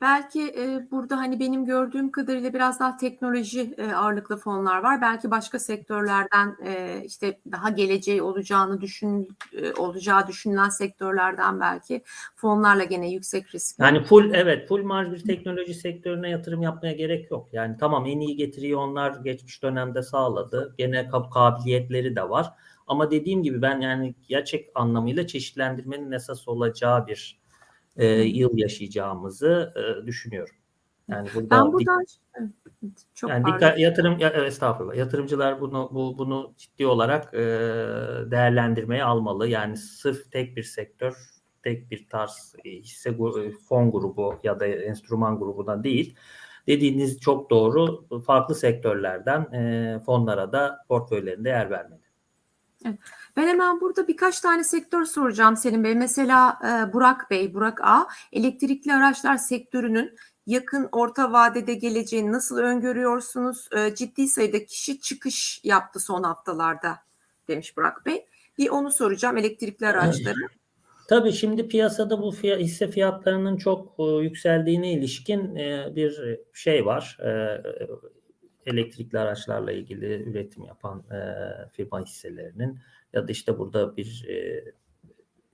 Belki e, burada hani benim gördüğüm kadarıyla biraz daha teknoloji e, ağırlıklı fonlar var. Belki başka sektörlerden e, işte daha geleceği olacağını düşün e, olacağı düşünülen sektörlerden belki fonlarla gene yüksek risk. Yani full evet full marj bir teknoloji sektörüne yatırım yapmaya gerek yok. Yani tamam en iyi getiriyi onlar geçmiş dönemde sağladı. Gene kab- kabiliyetleri de var. Ama dediğim gibi ben yani gerçek anlamıyla çeşitlendirmenin esas olacağı bir e, yıl yaşayacağımızı e, düşünüyorum. Yani burada Ben buradan Evet, çok yani dikkat yatırım ya, estağfurullah. Yatırımcılar bunu bu, bunu ciddi olarak e, değerlendirmeye almalı. Yani sırf tek bir sektör, tek bir tarz hisse fon grubu ya da enstrüman grubuna değil. Dediğiniz çok doğru. Farklı sektörlerden e, fonlara da portföylerinde yer Ben hemen burada birkaç tane sektör soracağım Selim Bey. Mesela e, Burak Bey, Burak A. Elektrikli araçlar sektörünün yakın orta vadede geleceğini nasıl öngörüyorsunuz? E, ciddi sayıda kişi çıkış yaptı son haftalarda demiş Burak Bey. Bir onu soracağım elektrikli araçları. Tabii şimdi piyasada bu fiya- hisse fiyatlarının çok e, yükseldiğine ilişkin e, bir şey var. E, elektrikli araçlarla ilgili üretim yapan e, firma hisselerinin ya da işte burada bir e,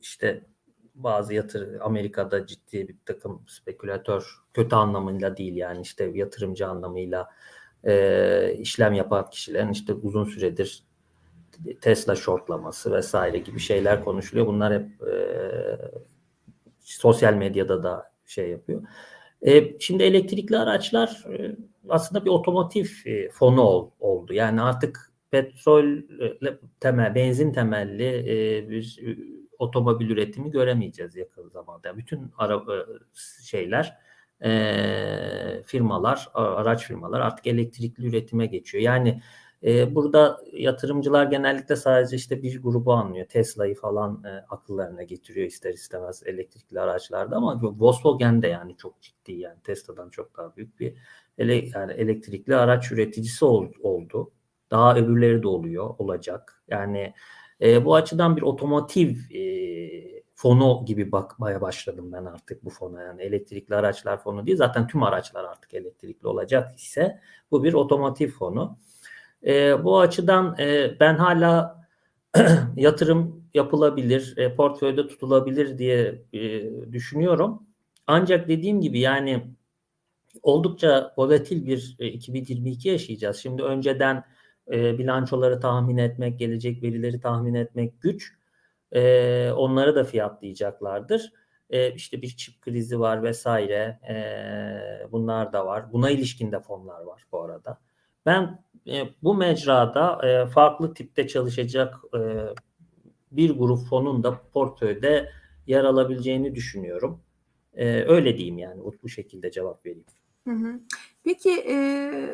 işte bazı yatır Amerika'da ciddi bir takım spekülatör kötü anlamıyla değil yani işte yatırımcı anlamıyla e, işlem yapan kişilerin işte uzun süredir Tesla shortlaması vesaire gibi şeyler konuşuluyor. Bunlar hep e, sosyal medyada da şey yapıyor. E, şimdi elektrikli araçlar e, aslında bir otomotiv e, fonu ol, oldu. Yani artık petrol e, temel, benzin temelli e, bir e, otomobil üretimi göremeyeceğiz yakın zamanda. Bütün ara, e, şeyler e, firmalar, araç firmalar artık elektrikli üretime geçiyor. Yani e, burada yatırımcılar genellikle sadece işte bir grubu anlıyor. Tesla'yı falan e, akıllarına getiriyor ister istemez elektrikli araçlarda ama Volkswagen de yani çok ciddi yani Tesla'dan çok daha büyük bir ele, yani elektrikli araç üreticisi ol, oldu. Daha öbürleri de oluyor, olacak. Yani e, bu açıdan bir otomotiv e, fonu gibi bakmaya başladım ben artık bu fona. Yani elektrikli araçlar fonu değil. Zaten tüm araçlar artık elektrikli olacak ise bu bir otomotiv fonu. E, bu açıdan e, ben hala yatırım yapılabilir, e, portföyde tutulabilir diye e, düşünüyorum. Ancak dediğim gibi yani oldukça volatil bir e, 2022 yaşayacağız. Şimdi önceden e, bilançoları tahmin etmek, gelecek verileri tahmin etmek güç. E, onları da fiyatlayacaklardır. E, işte bir çip krizi var vesaire. E, bunlar da var. Buna ilişkin de fonlar var bu arada. Ben e, bu mecrada e, farklı tipte çalışacak e, bir grup fonun da portföyde yer alabileceğini düşünüyorum. E, öyle diyeyim yani bu şekilde cevap vereyim. Peki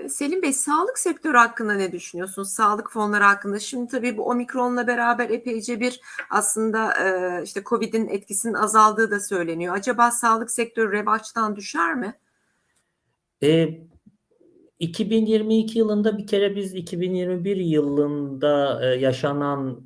Selim Bey sağlık sektörü hakkında ne düşünüyorsunuz? Sağlık fonları hakkında. Şimdi tabii bu omikronla beraber epeyce bir aslında işte Covid'in etkisinin azaldığı da söyleniyor. Acaba sağlık sektörü revaçtan düşer mi? E, 2022 yılında bir kere biz 2021 yılında yaşanan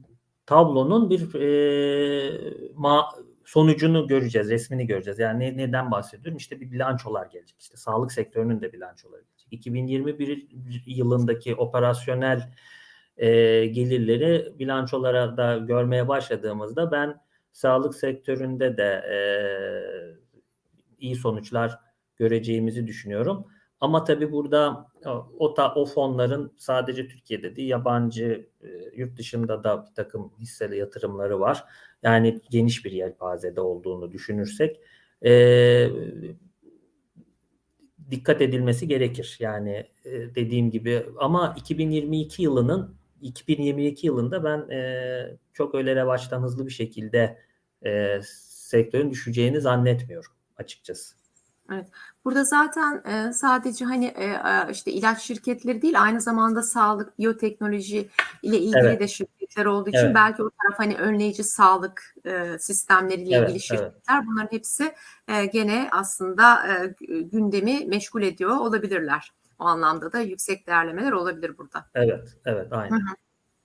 tablonun bir e, ma sonucunu göreceğiz, resmini göreceğiz. Yani ne, neden bahsediyorum? İşte bir bilançolar gelecek. İşte sağlık sektörünün de bilançoları gelecek. 2021 yılındaki operasyonel e, gelirleri bilançolara da görmeye başladığımızda ben sağlık sektöründe de e, iyi sonuçlar göreceğimizi düşünüyorum. Ama tabii burada o, ta, o fonların sadece Türkiye'de değil yabancı e, yurt dışında da bir takım hisseli yatırımları var. Yani geniş bir yelpazede olduğunu düşünürsek e, dikkat edilmesi gerekir. Yani e, dediğim gibi ama 2022 yılının 2022 yılında ben e, çok öyle revaçtan hızlı bir şekilde e, sektörün düşeceğini zannetmiyorum açıkçası. Evet. Burada zaten e, sadece hani e, işte ilaç şirketleri değil aynı zamanda sağlık, biyoteknoloji ile ilgili evet. de şirketler olduğu için evet. belki o taraf hani önleyici sağlık e, sistemleriyle evet, ilgili şirketler evet. bunların hepsi e, gene aslında e, gündemi meşgul ediyor olabilirler. O anlamda da yüksek değerlemeler olabilir burada. Evet, evet, aynen. Hı hı.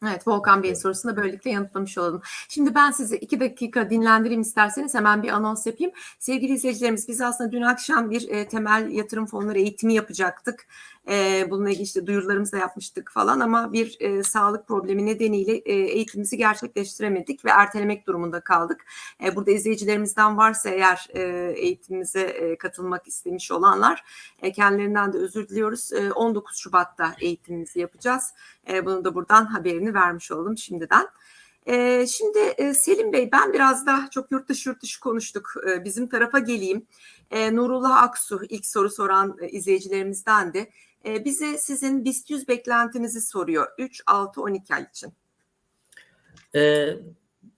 Evet Volkan Bey'in sorusunu böylelikle yanıtlamış olalım. Şimdi ben sizi iki dakika dinlendireyim isterseniz hemen bir anons yapayım. Sevgili izleyicilerimiz biz aslında dün akşam bir e, temel yatırım fonları eğitimi yapacaktık. E, bununla ilgili işte duyurularımızı da yapmıştık falan ama bir e, sağlık problemi nedeniyle e, eğitimimizi gerçekleştiremedik ve ertelemek durumunda kaldık. E, burada izleyicilerimizden varsa eğer e, eğitimimize e, katılmak istemiş olanlar e, kendilerinden de özür diliyoruz. E, 19 Şubat'ta eğitimimizi yapacağız. E, bunu da buradan haberini vermiş oldum şimdiden. E, şimdi e, Selim Bey ben biraz da çok yurt dışı yurt dışı konuştuk. E, bizim tarafa geleyim. E, Nurullah Aksu ilk soru soran e, izleyicilerimizdendi. E, bize sizin BIST 100 beklentinizi soruyor 3, 6, 12 ay için. E,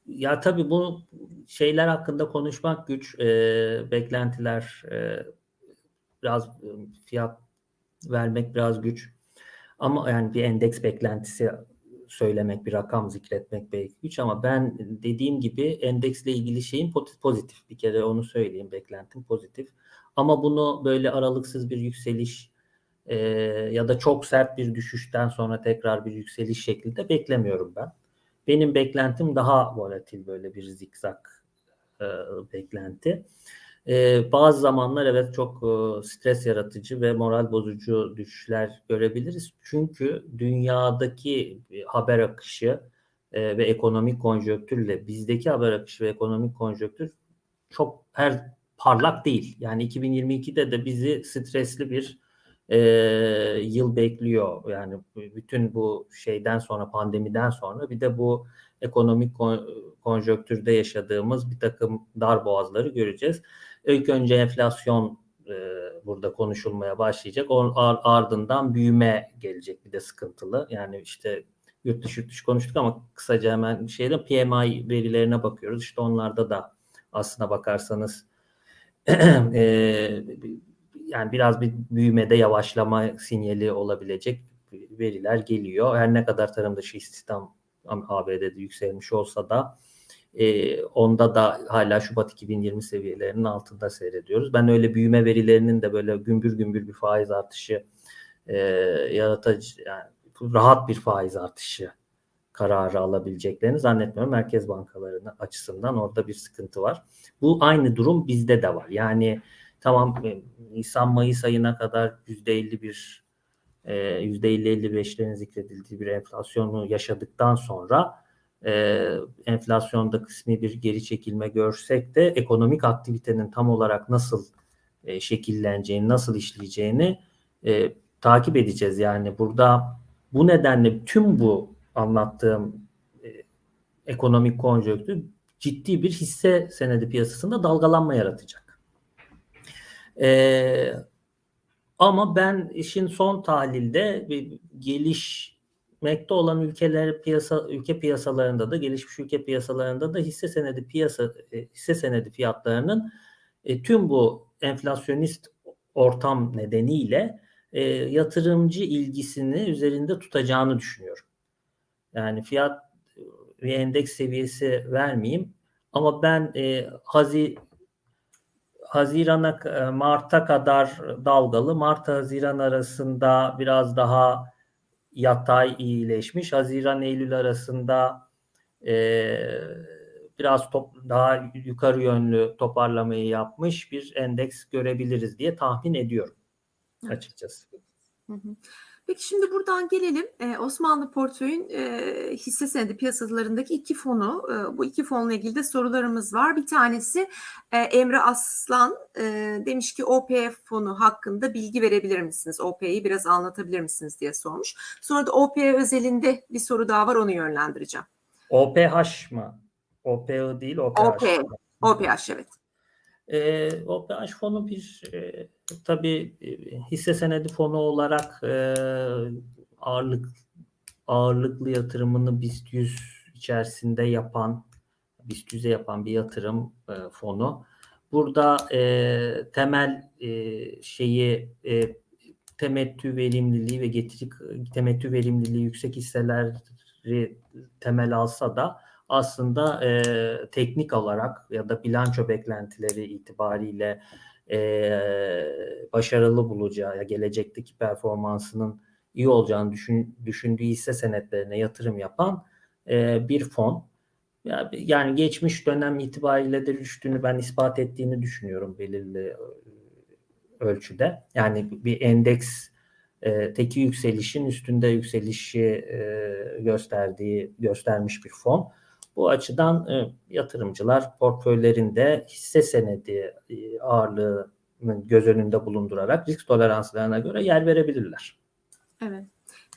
ya tabii bu şeyler hakkında konuşmak güç. E, beklentiler e, biraz e, fiyat vermek biraz güç. Ama yani bir endeks beklentisi söylemek, bir rakam zikretmek belki güç ama ben dediğim gibi endeksle ilgili şeyin pozitif. Bir kere onu söyleyeyim, beklentim pozitif. Ama bunu böyle aralıksız bir yükseliş e, ya da çok sert bir düşüşten sonra tekrar bir yükseliş şeklinde beklemiyorum ben. Benim beklentim daha volatil böyle bir zikzak e, beklenti. Ee, bazı zamanlar evet çok e, stres yaratıcı ve moral bozucu düşüşler görebiliriz. Çünkü dünyadaki haber akışı e, ve ekonomik konjonktürle bizdeki haber akışı ve ekonomik konjonktür çok her parlak değil. Yani 2022'de de bizi stresli bir e, yıl bekliyor. Yani bütün bu şeyden sonra pandemiden sonra bir de bu ekonomik konjonktürde yaşadığımız bir takım dar boğazları göreceğiz. İlk önce enflasyon e, burada konuşulmaya başlayacak. Onun ar- ardından büyüme gelecek bir de sıkıntılı. Yani işte yurt dışı yurt dışı konuştuk ama kısaca hemen şeyde PMI verilerine bakıyoruz. İşte onlarda da aslına bakarsanız e, yani biraz bir büyümede yavaşlama sinyali olabilecek veriler geliyor. Her ne kadar tarım dışı istihdam ABD'de yükselmiş olsa da e, onda da hala Şubat 2020 seviyelerinin altında seyrediyoruz. Ben öyle büyüme verilerinin de böyle gümbür gümbür bir faiz artışı e, yaratıcı yani rahat bir faiz artışı kararı alabileceklerini zannetmiyorum. Merkez bankalarının açısından orada bir sıkıntı var. Bu aynı durum bizde de var. Yani tamam Nisan-Mayıs ayına kadar %50 bir %50-55'lerin zikredildiği bir enflasyonu yaşadıktan sonra e, enflasyonda kısmi bir geri çekilme görsek de ekonomik aktivitenin tam olarak nasıl e, şekilleneceğini, nasıl işleyeceğini e, takip edeceğiz. Yani burada bu nedenle tüm bu anlattığım e, ekonomik konjonktür ciddi bir hisse senedi piyasasında dalgalanma yaratacak. E, ama ben işin son tahlilde gelişmekte olan ülkeler piyasa ülke piyasalarında da gelişmiş ülke piyasalarında da hisse senedi piyasa e, hisse senedi fiyatlarının e, tüm bu enflasyonist ortam nedeniyle e, yatırımcı ilgisini üzerinde tutacağını düşünüyorum. Yani fiyat ve endeks seviyesi vermeyeyim ama ben e, Hazi Haziran'a Mart'a kadar dalgalı. Mart-Haziran arasında biraz daha yatay iyileşmiş. Haziran-Eylül arasında e, biraz top, daha yukarı yönlü toparlamayı yapmış bir endeks görebiliriz diye tahmin ediyorum açıkçası. Hı hı. Peki şimdi buradan gelelim e, Osmanlı Portföy'ün e, hisse senedi piyasalarındaki iki fonu. E, bu iki fonla ilgili de sorularımız var. Bir tanesi e, Emre Aslan e, demiş ki OPF fonu hakkında bilgi verebilir misiniz? OP'yi biraz anlatabilir misiniz diye sormuş. Sonra da OP özelinde bir soru daha var onu yönlendireceğim. OPH mı? OPI değil OPH. OP, OPH evet. E, OPH fonu bir e, tabii e, hisse senedi fonu olarak e, ağırlık ağırlıklı yatırımını BIST 100 içerisinde yapan BIST 100'e yapan bir yatırım e, fonu. Burada e, temel e, şeyi e, temettü verimliliği ve getiri temettü verimliliği yüksek hisseleri temel alsa da aslında e, teknik olarak ya da bilanço beklentileri itibariyle e, başarılı bulacağı gelecekteki performansının iyi olacağını düşün, düşündüğü hisse senetlerine yatırım yapan e, bir fon. Yani geçmiş dönem itibariyle de düştüğünü ben ispat ettiğini düşünüyorum belirli ölçüde. Yani bir endeks e, teki yükselişin üstünde yükselişi e, gösterdiği göstermiş bir fon. Bu açıdan e, yatırımcılar portföylerinde hisse senedi e, ağırlığının göz önünde bulundurarak risk toleranslarına göre yer verebilirler. Evet.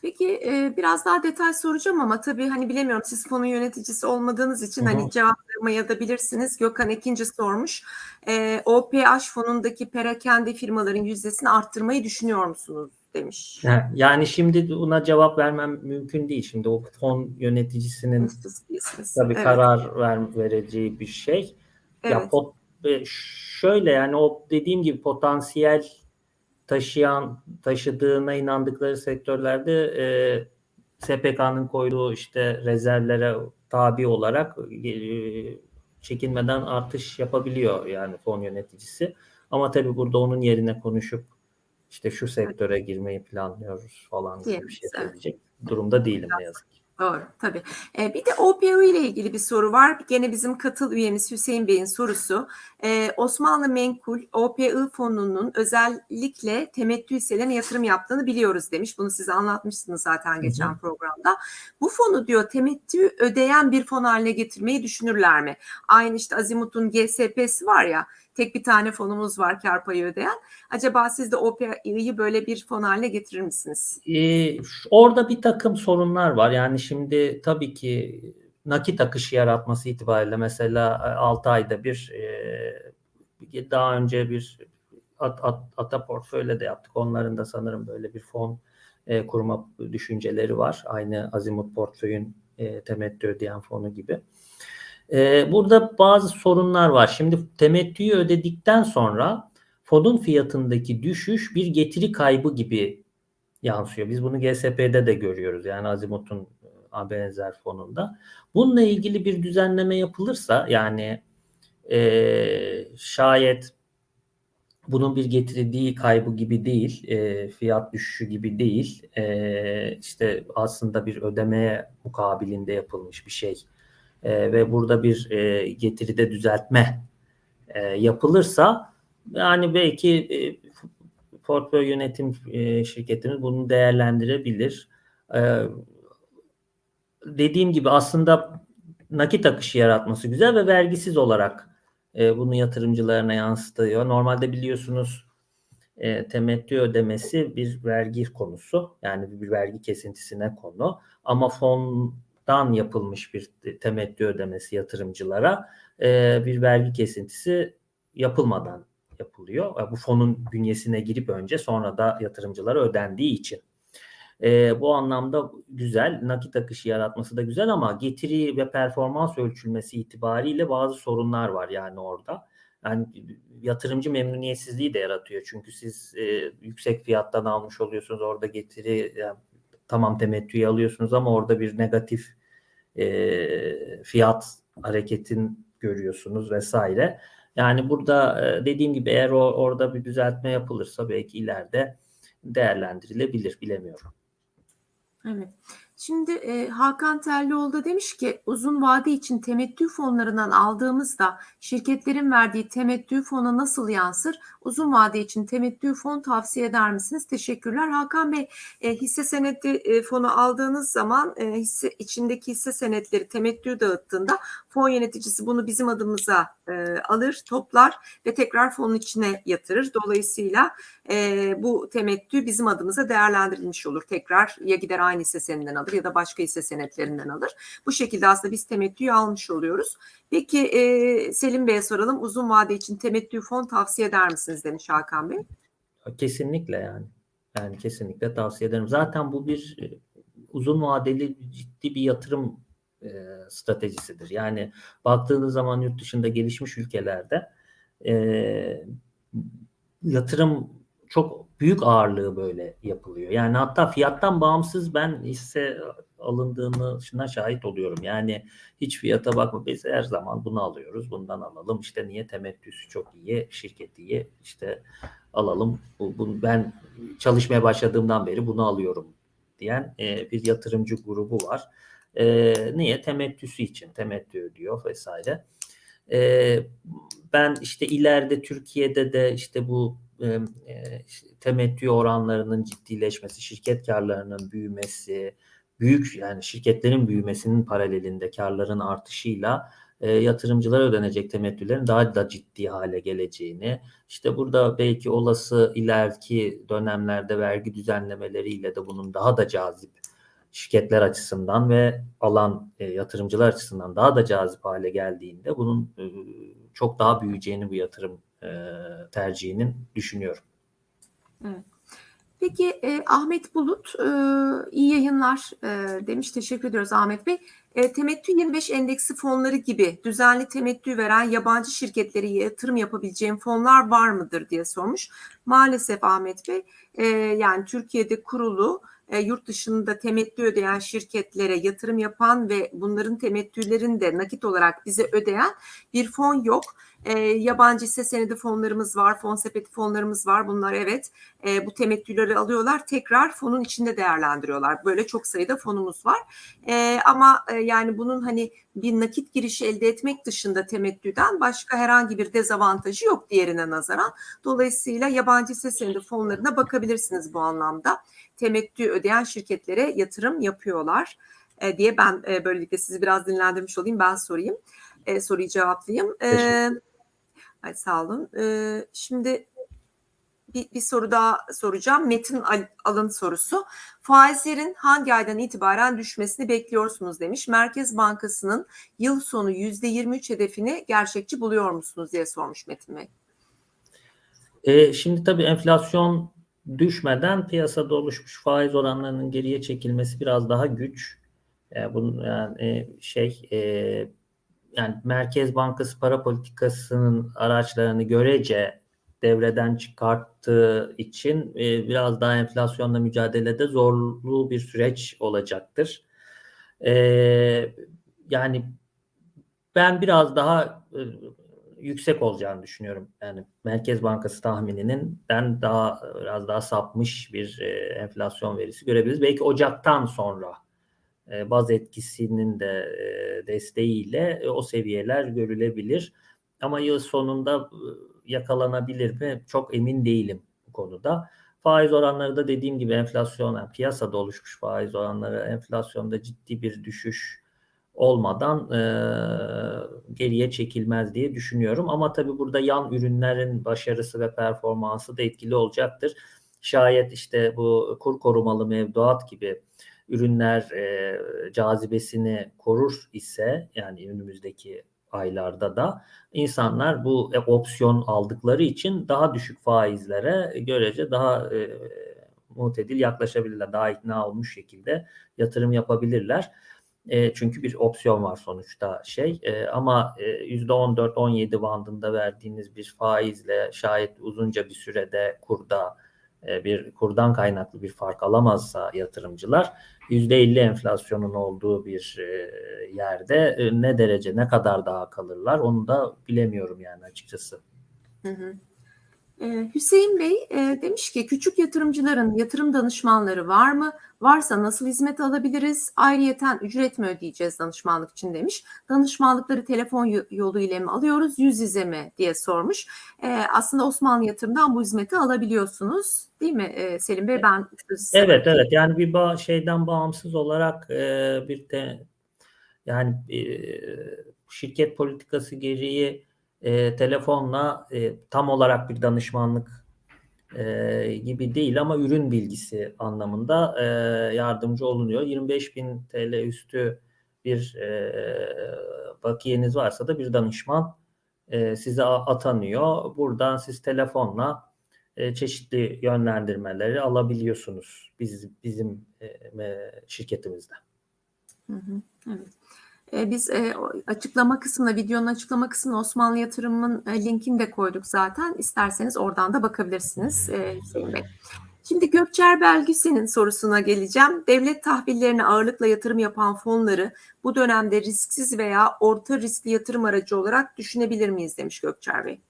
Peki e, biraz daha detay soracağım ama tabii hani bilemiyorum siz fonun yöneticisi olmadığınız için Hı-hı. hani cevaplamaya da bilirsiniz. Gökhan ikinci sormuş. E, OPH fonundaki perakende firmaların yüzdesini arttırmayı düşünüyor musunuz? Demiş. Yani şimdi buna cevap vermem mümkün değil. Şimdi o fon yöneticisinin tabii evet. karar ver, vereceği bir şey. Evet. Ya pot, şöyle yani o dediğim gibi potansiyel taşıyan taşıdığına inandıkları sektörlerde e, SPK'nın koyduğu işte rezervlere tabi olarak e, çekinmeden artış yapabiliyor yani fon yöneticisi. Ama tabii burada onun yerine konuşup işte şu sektöre girmeyi planlıyoruz falan gibi bir şey söyleyecek durumda değilim ne yazık ki. Doğru tabii. Ee, bir de OPO ile ilgili bir soru var. Gene bizim katıl üyemiz Hüseyin Bey'in sorusu. Ee, Osmanlı Menkul OPI fonunun özellikle temettü hisselerine yatırım yaptığını biliyoruz demiş. Bunu size anlatmışsınız zaten geçen Hı-hı. programda. Bu fonu diyor temettü ödeyen bir fon haline getirmeyi düşünürler mi? Aynı işte Azimut'un GSP'si var ya tek bir tane fonumuz var kar payı ödeyen. Acaba siz de OPI'yi böyle bir fon haline getirir misiniz? Ee, orada bir takım sorunlar var. Yani şimdi tabii ki nakit akışı yaratması itibariyle mesela 6 ayda bir e, daha önce bir at, at, ata portföyle de yaptık. Onların da sanırım böyle bir fon e, kurma düşünceleri var. Aynı Azimut portföyün e, temettü ödeyen fonu gibi. E, burada bazı sorunlar var. Şimdi temettüyü ödedikten sonra fonun fiyatındaki düşüş bir getiri kaybı gibi yansıyor. Biz bunu GSP'de de görüyoruz. Yani Azimut'un e, benzer fonunda. Bununla ilgili bir düzenleme yapılırsa yani e, şayet bunun bir getirdiği kaybı gibi değil, e, fiyat düşüşü gibi değil, e, işte aslında bir ödemeye mukabilinde yapılmış bir şey e, ve burada bir e, getiride düzeltme e, yapılırsa yani belki e, portföy yönetim e, şirketimiz bunu değerlendirebilir. E, dediğim gibi aslında nakit akışı yaratması güzel ve vergisiz olarak e, bunu yatırımcılarına yansıtıyor. Normalde biliyorsunuz e, temettü ödemesi bir vergi konusu. Yani bir vergi kesintisine konu. Ama fondan yapılmış bir temettü ödemesi yatırımcılara e, bir vergi kesintisi yapılmadan yapılıyor. Bu fonun bünyesine girip önce sonra da yatırımcılara ödendiği için. E, bu anlamda güzel. Nakit akışı yaratması da güzel ama getiri ve performans ölçülmesi itibariyle bazı sorunlar var yani orada. Yani yatırımcı memnuniyetsizliği de yaratıyor. Çünkü siz e, yüksek fiyattan almış oluyorsunuz. Orada getiri yani, tamam temettüyü alıyorsunuz ama orada bir negatif e, fiyat hareketin görüyorsunuz vesaire. Yani burada e, dediğim gibi eğer o, orada bir düzeltme yapılırsa belki ileride değerlendirilebilir bilemiyorum. Evet. Şimdi e, Hakan Terlioğlu da demiş ki uzun vade için temettü fonlarından aldığımızda şirketlerin verdiği temettü fona nasıl yansır? Uzun vade için temettü fon tavsiye eder misiniz? Teşekkürler. Hakan Bey e, hisse senedi e, fonu aldığınız zaman e, hisse içindeki hisse senetleri temettü dağıttığında fon yöneticisi bunu bizim adımıza e, alır, toplar ve tekrar fonun içine yatırır. Dolayısıyla e, bu temettü bizim adımıza değerlendirilmiş olur. Tekrar ya gider aynı hisse senedinden alır ya da başka hisse senetlerinden alır. Bu şekilde aslında biz temettüyü almış oluyoruz. Peki e, Selim Bey'e soralım. Uzun vade için temettü fon tavsiye eder misiniz demiş Hakan Bey. Kesinlikle yani. Yani kesinlikle tavsiye ederim. Zaten bu bir e, uzun vadeli ciddi bir yatırım e, stratejisidir. Yani baktığınız zaman yurt dışında gelişmiş ülkelerde e, yatırım çok büyük ağırlığı böyle yapılıyor. Yani hatta fiyattan bağımsız ben hisse alındığını şuna şahit oluyorum. Yani hiç fiyata bakma biz her zaman bunu alıyoruz. Bundan alalım. İşte niye temettüsü çok iyi, şirket iyi. İşte alalım. Bu, bu, ben çalışmaya başladığımdan beri bunu alıyorum diyen e, bir yatırımcı grubu var. E, niye? Temettüsü için. Temettü ödüyor vesaire. E, ben işte ileride Türkiye'de de işte bu e, işte temettü oranlarının ciddileşmesi, şirket karlarının büyümesi, büyük yani şirketlerin büyümesinin paralelinde karların artışıyla e, yatırımcılara ödenecek temettülerin daha da ciddi hale geleceğini, işte burada belki olası ileriki dönemlerde vergi düzenlemeleriyle de bunun daha da cazip şirketler açısından ve alan e, yatırımcılar açısından daha da cazip hale geldiğinde bunun e, çok daha büyüyeceğini bu yatırım e, tercihinin düşünüyorum. Evet. Peki e, Ahmet Bulut e, iyi yayınlar e, demiş. Teşekkür ediyoruz Ahmet Bey. E, temettü 25 endeksi fonları gibi düzenli temettü veren yabancı şirketlere yatırım yapabileceğim fonlar var mıdır diye sormuş. Maalesef Ahmet Bey e, yani Türkiye'de kurulu e, yurt dışında temettü ödeyen şirketlere yatırım yapan ve bunların temettülerini de nakit olarak bize ödeyen bir fon yok. E, yabancı hisse senedi fonlarımız var, fon sepeti fonlarımız var. Bunlar evet e, bu temettüleri alıyorlar, tekrar fonun içinde değerlendiriyorlar. Böyle çok sayıda fonumuz var. E, ama e, yani bunun hani bir nakit girişi elde etmek dışında temettüden başka herhangi bir dezavantajı yok diğerine nazaran. Dolayısıyla yabancı hisse senedi fonlarına bakabilirsiniz bu anlamda. Temettü ödeyen şirketlere yatırım yapıyorlar e, diye ben e, böylelikle sizi biraz dinlendirmiş olayım. Ben sorayım. E, soruyu cevaplayayım. E, Hadi sağ olun. E, şimdi bir, bir soru daha soracağım. Metin Al- Alın sorusu. Faizlerin hangi aydan itibaren düşmesini bekliyorsunuz demiş. Merkez Bankası'nın yıl sonu %23 hedefini gerçekçi buluyor musunuz diye sormuş Metin Bey. E, şimdi tabii enflasyon düşmeden piyasada oluşmuş faiz oranlarının geriye çekilmesi biraz daha güç. E, bunun yani e, şey e, yani Merkez Bankası para politikasının araçlarını görece devreden çıkarttığı için e, biraz daha enflasyonla mücadelede zorlu bir süreç olacaktır. E, yani ben biraz daha e, yüksek olacağını düşünüyorum. Yani Merkez Bankası tahmininin ben daha biraz daha sapmış bir e, enflasyon verisi görebiliriz. Belki Ocak'tan sonra e, baz etkisinin de e, desteğiyle e, o seviyeler görülebilir. Ama yıl sonunda yakalanabilir mi? Çok emin değilim bu konuda. Faiz oranları da dediğim gibi enflasyon, yani piyasada oluşmuş faiz oranları enflasyonda ciddi bir düşüş olmadan e, geriye çekilmez diye düşünüyorum. Ama tabii burada yan ürünlerin başarısı ve performansı da etkili olacaktır. Şayet işte bu kur korumalı mevduat gibi ürünler e, cazibesini korur ise yani önümüzdeki aylarda da insanlar bu e, opsiyon aldıkları için daha düşük faizlere görece daha e, mutedil yaklaşabilirler. Daha ikna olmuş şekilde yatırım yapabilirler. E, çünkü bir opsiyon var sonuçta şey e, ama e, %14-17 bandında verdiğiniz bir faizle şayet uzunca bir sürede kurda bir kurdan kaynaklı bir fark alamazsa yatırımcılar %50 enflasyonun olduğu bir e, yerde e, ne derece ne kadar daha kalırlar onu da bilemiyorum yani açıkçası. Hı hı. Ee, Hüseyin Bey e, demiş ki küçük yatırımcıların yatırım danışmanları var mı? Varsa nasıl hizmet alabiliriz? Ayrıyeten ücret mi ödeyeceğiz danışmanlık için demiş. Danışmanlıkları telefon yo- yolu ile mi alıyoruz, yüz yüze mi diye sormuş. Ee, aslında Osmanlı Yatırım'dan bu hizmeti alabiliyorsunuz değil mi e, Selim Bey? Ben Evet evet yani bir ba- şeyden bağımsız olarak e, bir de yani şirket politikası gereği e, telefonla e, tam olarak bir danışmanlık e, gibi değil ama ürün bilgisi anlamında e, yardımcı olunuyor. 25 bin TL üstü bir e, bakiyeniz varsa da bir danışman e, size atanıyor. Buradan siz telefonla e, çeşitli yönlendirmeleri alabiliyorsunuz biz bizim e, şirketimizde. Hı hı, evet. Ee, Biz e, açıklama kısmına, videonun açıklama kısmına Osmanlı Yatırım'ın e, linkini de koyduk zaten. İsterseniz oradan da bakabilirsiniz e, Hüseyin Bey. Şimdi Gökçer Belgüsen'in sorusuna geleceğim. Devlet tahvillerine ağırlıkla yatırım yapan fonları bu dönemde risksiz veya orta riskli yatırım aracı olarak düşünebilir miyiz demiş Gökçer Bey.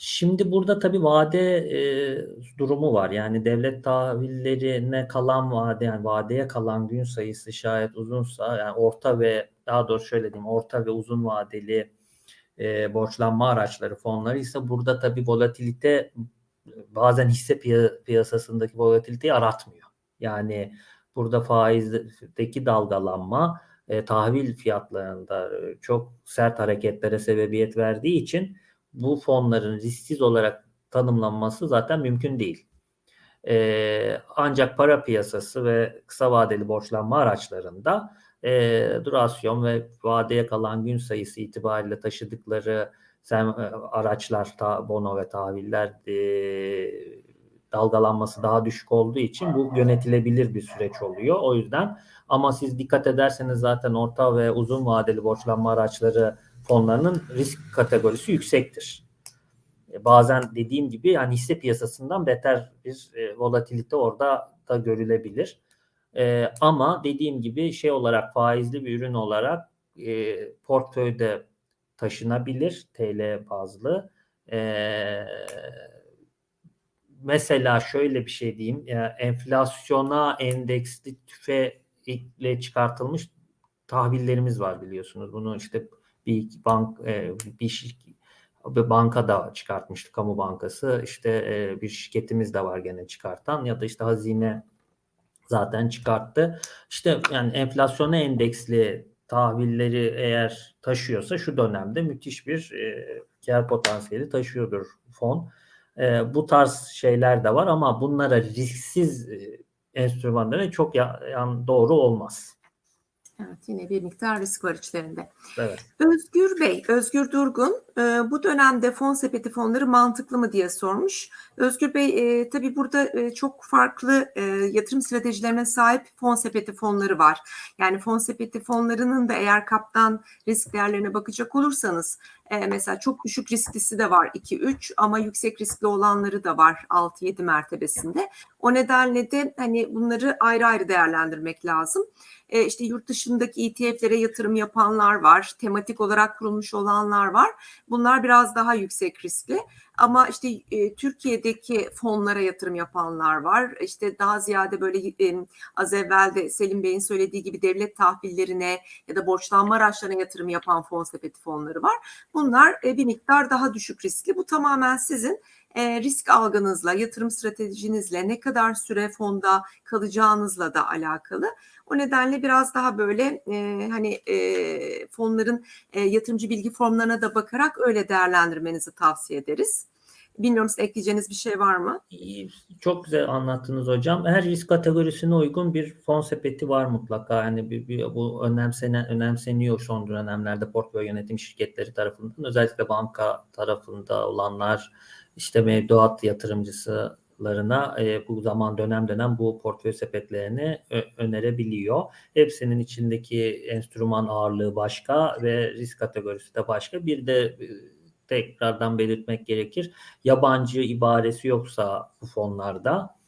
Şimdi burada tabii vade e, durumu var. Yani devlet tahvillerine kalan vade, yani vadeye kalan gün sayısı şayet uzunsa, yani orta ve daha doğrusu şöyle diyeyim, orta ve uzun vadeli e, borçlanma araçları fonları ise burada tabii volatilite bazen hisse piya- piyasasındaki volatiliteyi aratmıyor. Yani burada faizdeki dalgalanma e, tahvil fiyatlarında e, çok sert hareketlere sebebiyet verdiği için bu fonların risksiz olarak tanımlanması zaten mümkün değil. Ee, ancak para piyasası ve kısa vadeli borçlanma araçlarında e, durasyon ve vadeye kalan gün sayısı itibariyle taşıdıkları sen, e, araçlar, ta, bono ve tahviller e, dalgalanması daha düşük olduğu için bu yönetilebilir bir süreç oluyor. O yüzden ama siz dikkat ederseniz zaten orta ve uzun vadeli borçlanma araçları fonlarının risk kategorisi yüksektir. E, Bazen dediğim gibi yani hisse piyasasından beter bir e, volatilite orada da görülebilir. E, ama dediğim gibi şey olarak faizli bir ürün olarak portföyde taşınabilir TL bazlı. Mesela şöyle bir şey diyeyim. Enflasyona endeksli tüfeyle çıkartılmış tahvillerimiz var biliyorsunuz. Bunu işte bir bank e, bir şirket bir banka da çıkartmıştı kamu bankası. İşte e, bir şirketimiz de var gene çıkartan ya da işte hazine zaten çıkarttı. İşte yani enflasyona endeksli tahvilleri eğer taşıyorsa şu dönemde müthiş bir e, kar potansiyeli taşıyordur fon. E, bu tarz şeyler de var ama bunlara risksiz e, enstrümanlara çok ya, yani doğru olmaz. Evet, yine bir miktar risk var içlerinde. Evet. Özgür Bey, Özgür Durgun, e, bu dönemde fon sepeti fonları mantıklı mı diye sormuş. Özgür Bey, e, tabii burada e, çok farklı e, yatırım stratejilerine sahip fon sepeti fonları var. Yani fon sepeti fonlarının da eğer kaptan risk değerlerine bakacak olursanız, e, mesela çok düşük risklisi de var 2-3 ama yüksek riskli olanları da var 6-7 mertebesinde. O nedenle de hani bunları ayrı ayrı değerlendirmek lazım. E, işte yurt dışındaki ETF'lere yatırım yapanlar var, tematik olarak kurulmuş olanlar var. Bunlar biraz daha yüksek riskli. Ama işte e, Türkiye'deki fonlara yatırım yapanlar var. İşte daha ziyade böyle e, az evvel de Selim Bey'in söylediği gibi devlet tahvillerine ya da borçlanma araçlarına yatırım yapan fon sepeti fonları var. Bunlar e, bir miktar daha düşük riskli. Bu tamamen sizin e, risk algınızla, yatırım stratejinizle, ne kadar süre fonda kalacağınızla da alakalı. O nedenle biraz daha böyle e, hani e, fonların e, yatırımcı bilgi formlarına da bakarak öyle değerlendirmenizi tavsiye ederiz. Bilmiyorum siz ekleyeceğiniz bir şey var mı? Çok güzel anlattınız hocam. Her risk kategorisine uygun bir fon sepeti var mutlaka. Yani bir, bir- bu önemsenen, önemseniyor son dönemlerde portföy yönetim şirketleri tarafından. Özellikle banka tarafında olanlar işte mevduat yatırımcılarına e, bu zaman dönem dönem bu portföy sepetlerini önerebiliyor. Hepsinin içindeki enstrüman ağırlığı başka ve risk kategorisi de başka. Bir de e, tekrardan belirtmek gerekir yabancı ibaresi yoksa bu fonlarda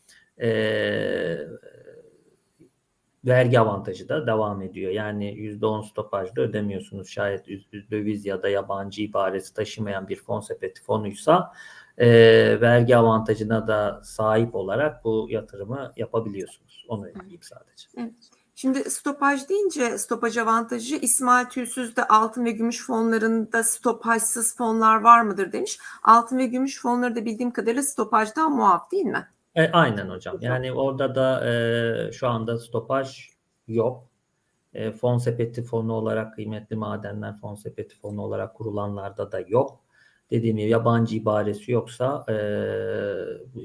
eee, vergi avantajı da devam ediyor. Yani %10 stopajda ödemiyorsunuz. Şayet döviz ya da yabancı ibaresi taşımayan bir fon sepeti fonuysa eee, vergi avantajına da sahip olarak bu yatırımı yapabiliyorsunuz. Onu ekleyeyim sadece. Şimdi stopaj deyince stopaj avantajı İsmail Tüysüz'de altın ve gümüş fonlarında stopajsız fonlar var mıdır demiş. Altın ve gümüş fonları da bildiğim kadarıyla stopajdan muaf değil mi? E, aynen hocam. Yani orada da e, şu anda stopaj yok. E, fon sepeti fonu olarak kıymetli madenler fon sepeti fonu olarak kurulanlarda da yok. Dediğim gibi yabancı ibaresi yoksa e,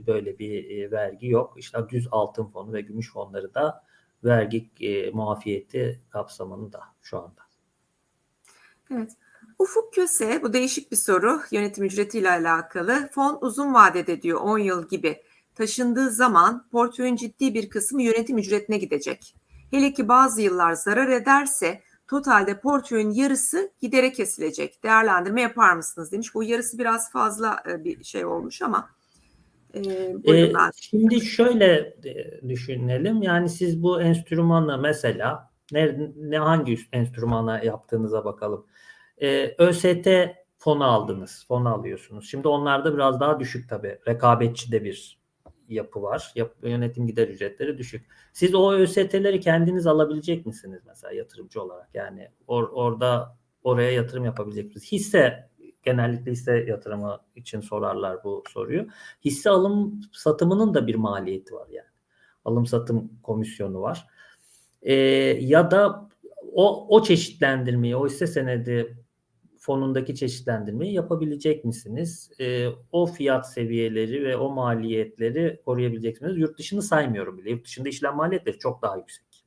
böyle bir e, vergi yok. İşte düz altın fonu ve gümüş fonları da vergi e, muafiyeti kapsamında şu anda. Evet. Ufuk Köse, bu değişik bir soru. Yönetim ücretiyle alakalı. Fon uzun vadede diyor 10 yıl gibi taşındığı zaman portföyün ciddi bir kısmı yönetim ücretine gidecek. Hele ki bazı yıllar zarar ederse totalde portföyün yarısı gidere kesilecek. Değerlendirme yapar mısınız demiş. Bu yarısı biraz fazla e, bir şey olmuş ama e, ben. şimdi şöyle e, düşünelim. Yani siz bu enstrümanla mesela ne, ne hangi enstrümana yaptığınıza bakalım. Ee, ÖST fonu aldınız. Fonu alıyorsunuz. Şimdi onlarda biraz daha düşük tabii. Rekabetçi de bir yapı var. Yap, yönetim gider ücretleri düşük. Siz o ÖST'leri kendiniz alabilecek misiniz mesela yatırımcı olarak? Yani or, orada oraya yatırım yapabilecek misiniz? Hisse genellikle hisse yatırımı için sorarlar bu soruyu. Hisse alım satımının da bir maliyeti var yani. Alım satım komisyonu var. Ee, ya da o, o çeşitlendirmeyi, o hisse senedi fonundaki çeşitlendirmeyi yapabilecek misiniz? Ee, o fiyat seviyeleri ve o maliyetleri koruyabilecek misiniz? Yurt dışını saymıyorum bile. Yurt dışında işlem maliyetleri çok daha yüksek.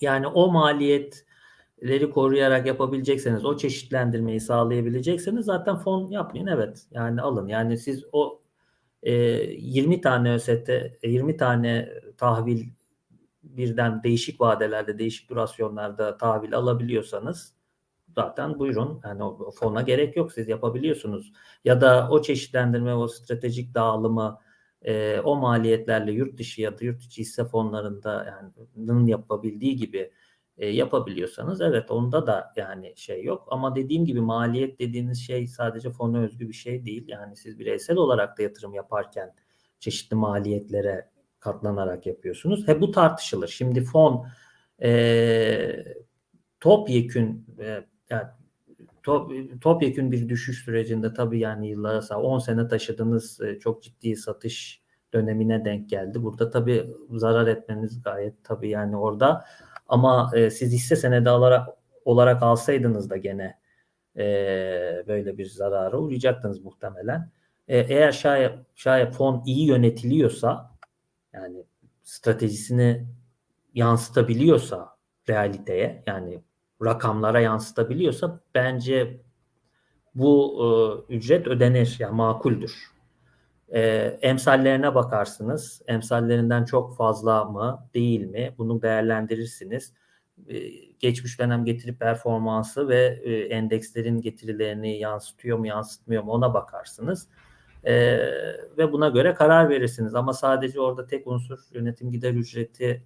Yani o maliyetleri koruyarak yapabilecekseniz, o çeşitlendirmeyi sağlayabilecekseniz zaten fon yapmayın. Evet. Yani alın. Yani siz o e, 20 tane ÖST, 20 tane tahvil birden değişik vadelerde, değişik durasyonlarda tahvil alabiliyorsanız zaten buyurun. Yani o fona gerek yok. Siz yapabiliyorsunuz. Ya da o çeşitlendirme, o stratejik dağılımı e, o maliyetlerle yurt dışı ya da yurt içi hisse fonlarında yani yapabildiği gibi e, yapabiliyorsanız evet onda da yani şey yok. Ama dediğim gibi maliyet dediğiniz şey sadece fona özgü bir şey değil. Yani siz bireysel olarak da yatırım yaparken çeşitli maliyetlere katlanarak yapıyorsunuz. He bu tartışılır. Şimdi fon e, topyekün e, yani top, topyekün bir düşüş sürecinde tabii yani yıllara sağ 10 sene taşıdığınız e, çok ciddi satış dönemine denk geldi. Burada tabii zarar etmeniz gayet tabii yani orada ama e, siz hisse senedi alarak olarak alsaydınız da gene e, böyle bir zarara uğrayacaktınız muhtemelen. E, eğer şayet, şayet fon iyi yönetiliyorsa yani stratejisini yansıtabiliyorsa realiteye yani rakamlara yansıtabiliyorsa bence bu e, ücret ödenir yani makuldür. E, emsallerine bakarsınız. Emsallerinden çok fazla mı değil mi? Bunu değerlendirirsiniz. E, geçmiş dönem getiri performansı ve e, endekslerin getirilerini yansıtıyor mu yansıtmıyor mu ona bakarsınız. E, ve buna göre karar verirsiniz. Ama sadece orada tek unsur yönetim gider ücreti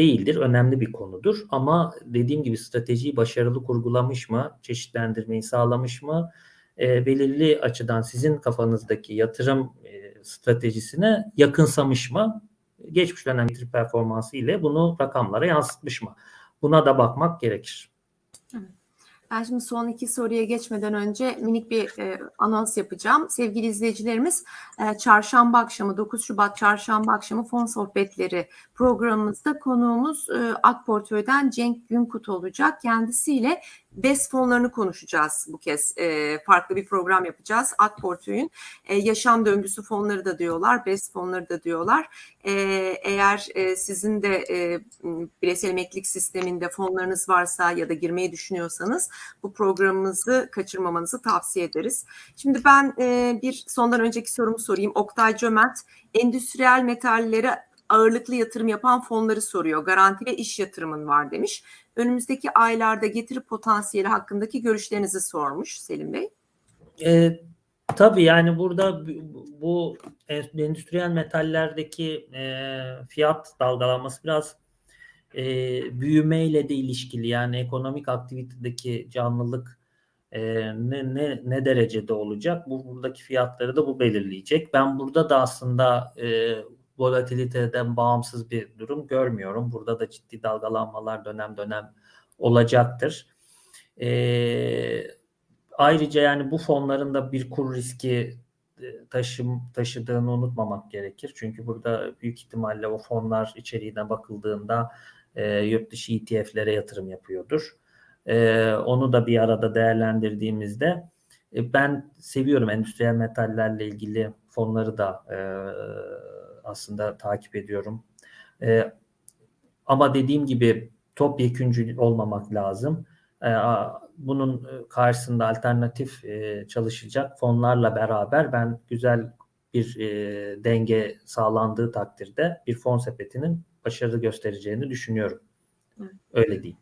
değildir. Önemli bir konudur. Ama dediğim gibi stratejiyi başarılı kurgulamış mı? Çeşitlendirmeyi sağlamış mı? E, belirli açıdan sizin kafanızdaki yatırım e, stratejisine yakınsamış mı? Geçmiş dönem getiri performansı ile bunu rakamlara yansıtmış mı? Buna da bakmak gerekir. Ben şimdi son iki soruya geçmeden önce minik bir e, anons yapacağım. Sevgili izleyicilerimiz, e, çarşamba akşamı 9 Şubat çarşamba akşamı fon sohbetleri programımızda konuğumuz e, Ak Portföy'den Cenk Günkut olacak. Kendisiyle BES fonlarını konuşacağız bu kez. E, farklı bir program yapacağız. Ak Portföy'ün e, yaşam döngüsü fonları da diyorlar, BES fonları da diyorlar. E, eğer e, sizin de e, bireysel emeklilik sisteminde fonlarınız varsa ya da girmeyi düşünüyorsanız bu programımızı kaçırmamanızı tavsiye ederiz. Şimdi ben e, bir sondan önceki sorumu sorayım. Oktay Cömert, endüstriyel metallere ağırlıklı yatırım yapan fonları soruyor. Garanti ve iş yatırımın var demiş. Önümüzdeki aylarda getiri potansiyeli hakkındaki görüşlerinizi sormuş Selim Bey. E, tabii yani burada bu endüstriyel metallerdeki e, fiyat dalgalanması biraz e, büyümeyle de ilişkili. Yani ekonomik aktivitedeki canlılık e, ne, ne, ne derecede olacak? Bu buradaki fiyatları da bu belirleyecek. Ben burada da aslında e, volatiliteden bağımsız bir durum görmüyorum. Burada da ciddi dalgalanmalar dönem dönem olacaktır. E, ayrıca yani bu fonların da bir kur riski taşım taşıdığını unutmamak gerekir. Çünkü burada büyük ihtimalle o fonlar içeriğine bakıldığında e, yurt dışı ETF'lere yatırım yapıyordur. E, onu da bir arada değerlendirdiğimizde e, ben seviyorum endüstriyel metallerle ilgili fonları da e, aslında takip ediyorum. E, ama dediğim gibi topyeküncü olmamak lazım. E, bunun karşısında alternatif e, çalışacak fonlarla beraber ben güzel bir e, denge sağlandığı takdirde bir fon sepetinin başarı göstereceğini düşünüyorum. Evet. Öyle değil.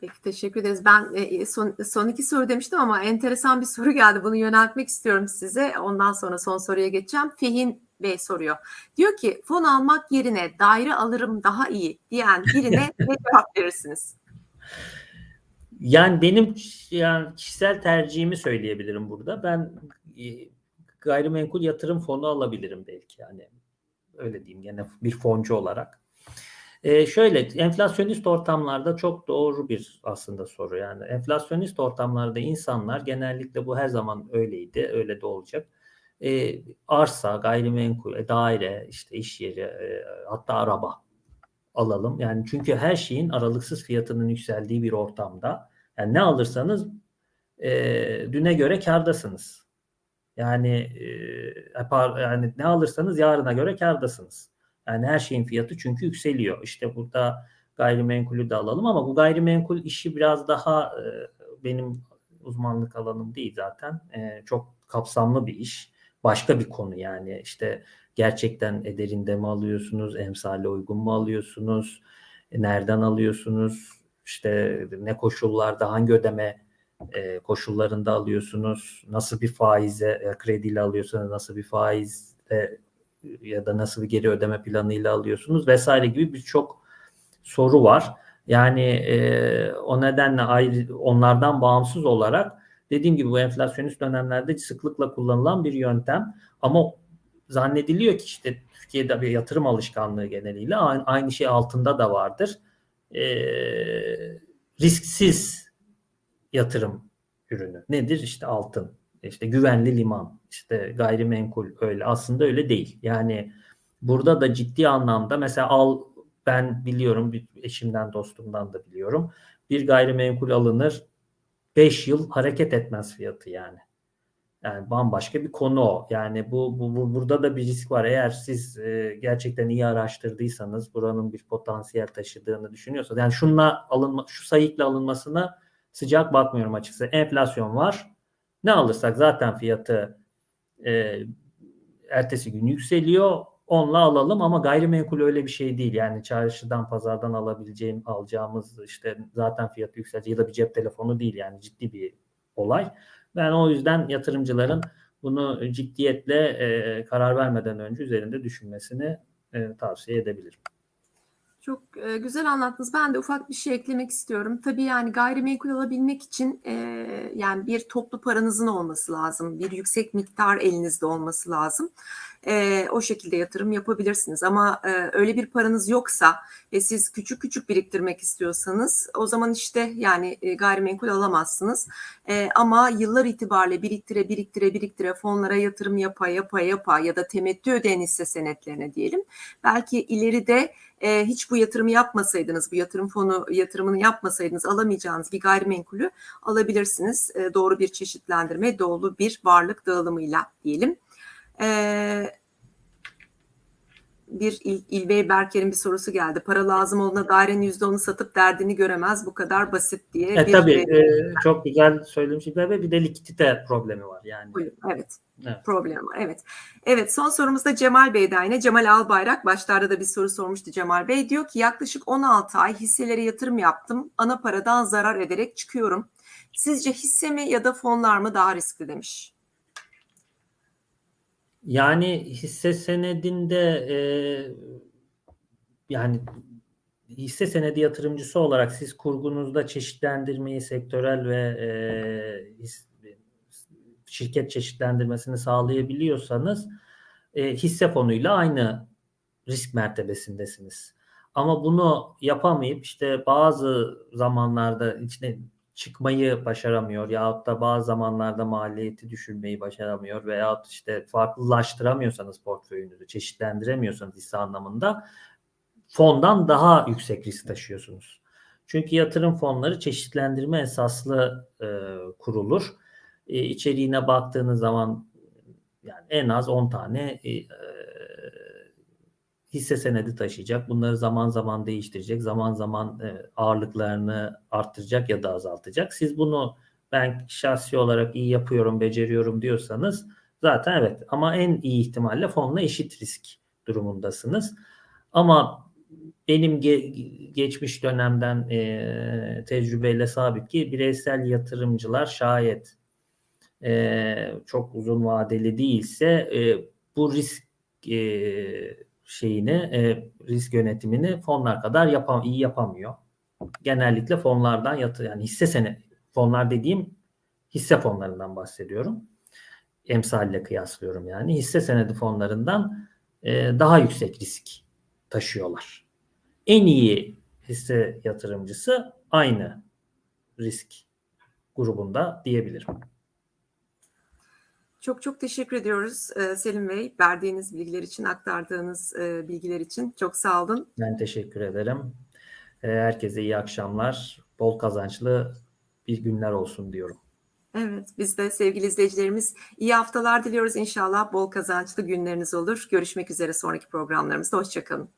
Peki teşekkür ederiz. Ben e, son, son iki soru demiştim ama enteresan bir soru geldi. Bunu yöneltmek istiyorum size. Ondan sonra son soruya geçeceğim. Fehin Bey soruyor. Diyor ki fon almak yerine daire alırım daha iyi diyen birine ne cevap verirsiniz? Yani benim yani kişisel tercihimi söyleyebilirim burada. Ben e, gayrimenkul yatırım fonu alabilirim belki yani öyle diyeyim gene bir foncu olarak. Ee, şöyle enflasyonist ortamlarda çok doğru bir aslında soru yani enflasyonist ortamlarda insanlar genellikle bu her zaman öyleydi öyle de olacak. Ee, arsa, gayrimenkul, e, daire, işte iş yeri, e, hatta araba alalım. Yani çünkü her şeyin aralıksız fiyatının yükseldiği bir ortamda yani ne alırsanız e, düne göre kardasınız. Yani e, yani ne alırsanız yarına göre kardasınız. Yani her şeyin fiyatı çünkü yükseliyor. İşte burada gayrimenkulü de alalım ama bu gayrimenkul işi biraz daha e, benim uzmanlık alanım değil zaten. E, çok kapsamlı bir iş. Başka bir konu yani işte gerçekten ederinde mi alıyorsunuz, emsale uygun mu alıyorsunuz, e, nereden alıyorsunuz, işte ne koşullarda hangi ödeme e, koşullarında alıyorsunuz, nasıl bir faize e, krediyle alıyorsanız nasıl bir faizle ya da nasıl bir geri ödeme planıyla alıyorsunuz vesaire gibi birçok soru var. Yani e, o nedenle ayrı onlardan bağımsız olarak dediğim gibi bu enflasyonist dönemlerde sıklıkla kullanılan bir yöntem ama zannediliyor ki işte Türkiye'de bir yatırım alışkanlığı geneliyle aynı şey altında da vardır. E, risksiz yatırım ürünü. Nedir? İşte altın, işte güvenli liman, işte gayrimenkul öyle. Aslında öyle değil. Yani burada da ciddi anlamda mesela al ben biliyorum eşimden dostumdan da biliyorum. Bir gayrimenkul alınır 5 yıl hareket etmez fiyatı yani. Yani bambaşka bir konu o. Yani bu, bu, bu- burada da bir risk var. Eğer siz e, gerçekten iyi araştırdıysanız, buranın bir potansiyel taşıdığını düşünüyorsanız, yani şunla alınma, şu sayıkla alınmasına sıcak bakmıyorum açıkçası. Enflasyon var. Ne alırsak zaten fiyatı e, ertesi gün yükseliyor. Onunla alalım ama gayrimenkul öyle bir şey değil. Yani çarşıdan, pazardan alabileceğim, alacağımız işte zaten fiyatı yükselecek ya da bir cep telefonu değil yani ciddi bir olay. Ben o yüzden yatırımcıların bunu ciddiyetle e, karar vermeden önce üzerinde düşünmesini e, tavsiye edebilirim. Çok e, güzel anlattınız. Ben de ufak bir şey eklemek istiyorum. Tabii yani gayrimenkul alabilmek için e, yani bir toplu paranızın olması lazım. Bir yüksek miktar elinizde olması lazım. E, o şekilde yatırım yapabilirsiniz. Ama e, öyle bir paranız yoksa ve siz küçük küçük biriktirmek istiyorsanız o zaman işte yani e, gayrimenkul alamazsınız. E, ama yıllar itibariyle biriktire biriktire biriktire fonlara yatırım yapa yapa yapa ya da temettü ödeyen hisse senetlerine diyelim. Belki ileride e, hiç bu yatırımı yapmasaydınız, bu yatırım fonu yatırımını yapmasaydınız alamayacağınız bir gayrimenkulü alabilirsiniz. E, doğru bir çeşitlendirme, doğru bir varlık dağılımıyla diyelim. E, bir İl, İlbey Berker'in bir sorusu geldi. Para lazım olduğunda dairenin %10'unu satıp derdini göremez. Bu kadar basit diye. E, bir, tabii e, e, çok güzel söylemiş İlber Bey. Bir de likidite problemi var yani. evet. Evet. problem var. Evet. Evet son sorumuz da Cemal Bey'den yine. Cemal Albayrak başlarda da bir soru sormuştu Cemal Bey. Diyor ki yaklaşık 16 ay hisselere yatırım yaptım. Ana paradan zarar ederek çıkıyorum. Sizce hisse mi ya da fonlar mı daha riskli demiş. Yani hisse senedinde e, yani hisse senedi yatırımcısı olarak siz kurgunuzda çeşitlendirmeyi sektörel ve e, şirket çeşitlendirmesini sağlayabiliyorsanız e, hisse fonuyla aynı risk mertebesindesiniz. Ama bunu yapamayıp işte bazı zamanlarda içine çıkmayı başaramıyor yahut da bazı zamanlarda maliyeti düşürmeyi başaramıyor veyahut işte farklılaştıramıyorsanız portföyünüzü, çeşitlendiremiyorsanız hisse anlamında fondan daha yüksek risk taşıyorsunuz. Çünkü yatırım fonları çeşitlendirme esaslı e, kurulur. E, içeriğine baktığınız zaman yani en az 10 tane e, hisse senedi taşıyacak. Bunları zaman zaman değiştirecek. Zaman zaman e, ağırlıklarını arttıracak ya da azaltacak. Siz bunu ben şahsi olarak iyi yapıyorum, beceriyorum diyorsanız zaten evet ama en iyi ihtimalle fonla eşit risk durumundasınız. Ama benim ge- geçmiş dönemden e, tecrübeyle sabit ki bireysel yatırımcılar şayet e, çok uzun vadeli değilse e, bu risk e, şeyini e, risk yönetimini fonlar kadar yapam iyi yapamıyor. Genellikle fonlardan yatır yani hisse sene fonlar dediğim hisse fonlarından bahsediyorum. Emsalle kıyaslıyorum yani hisse senedi fonlarından e, daha yüksek risk taşıyorlar. En iyi hisse yatırımcısı aynı risk grubunda diyebilirim. Çok çok teşekkür ediyoruz e, Selim Bey. Verdiğiniz bilgiler için, aktardığınız e, bilgiler için. Çok sağ olun. Ben teşekkür ederim. E, Herkese iyi akşamlar. Bol kazançlı bir günler olsun diyorum. Evet, biz de sevgili izleyicilerimiz iyi haftalar diliyoruz. İnşallah bol kazançlı günleriniz olur. Görüşmek üzere sonraki programlarımızda. Hoşçakalın.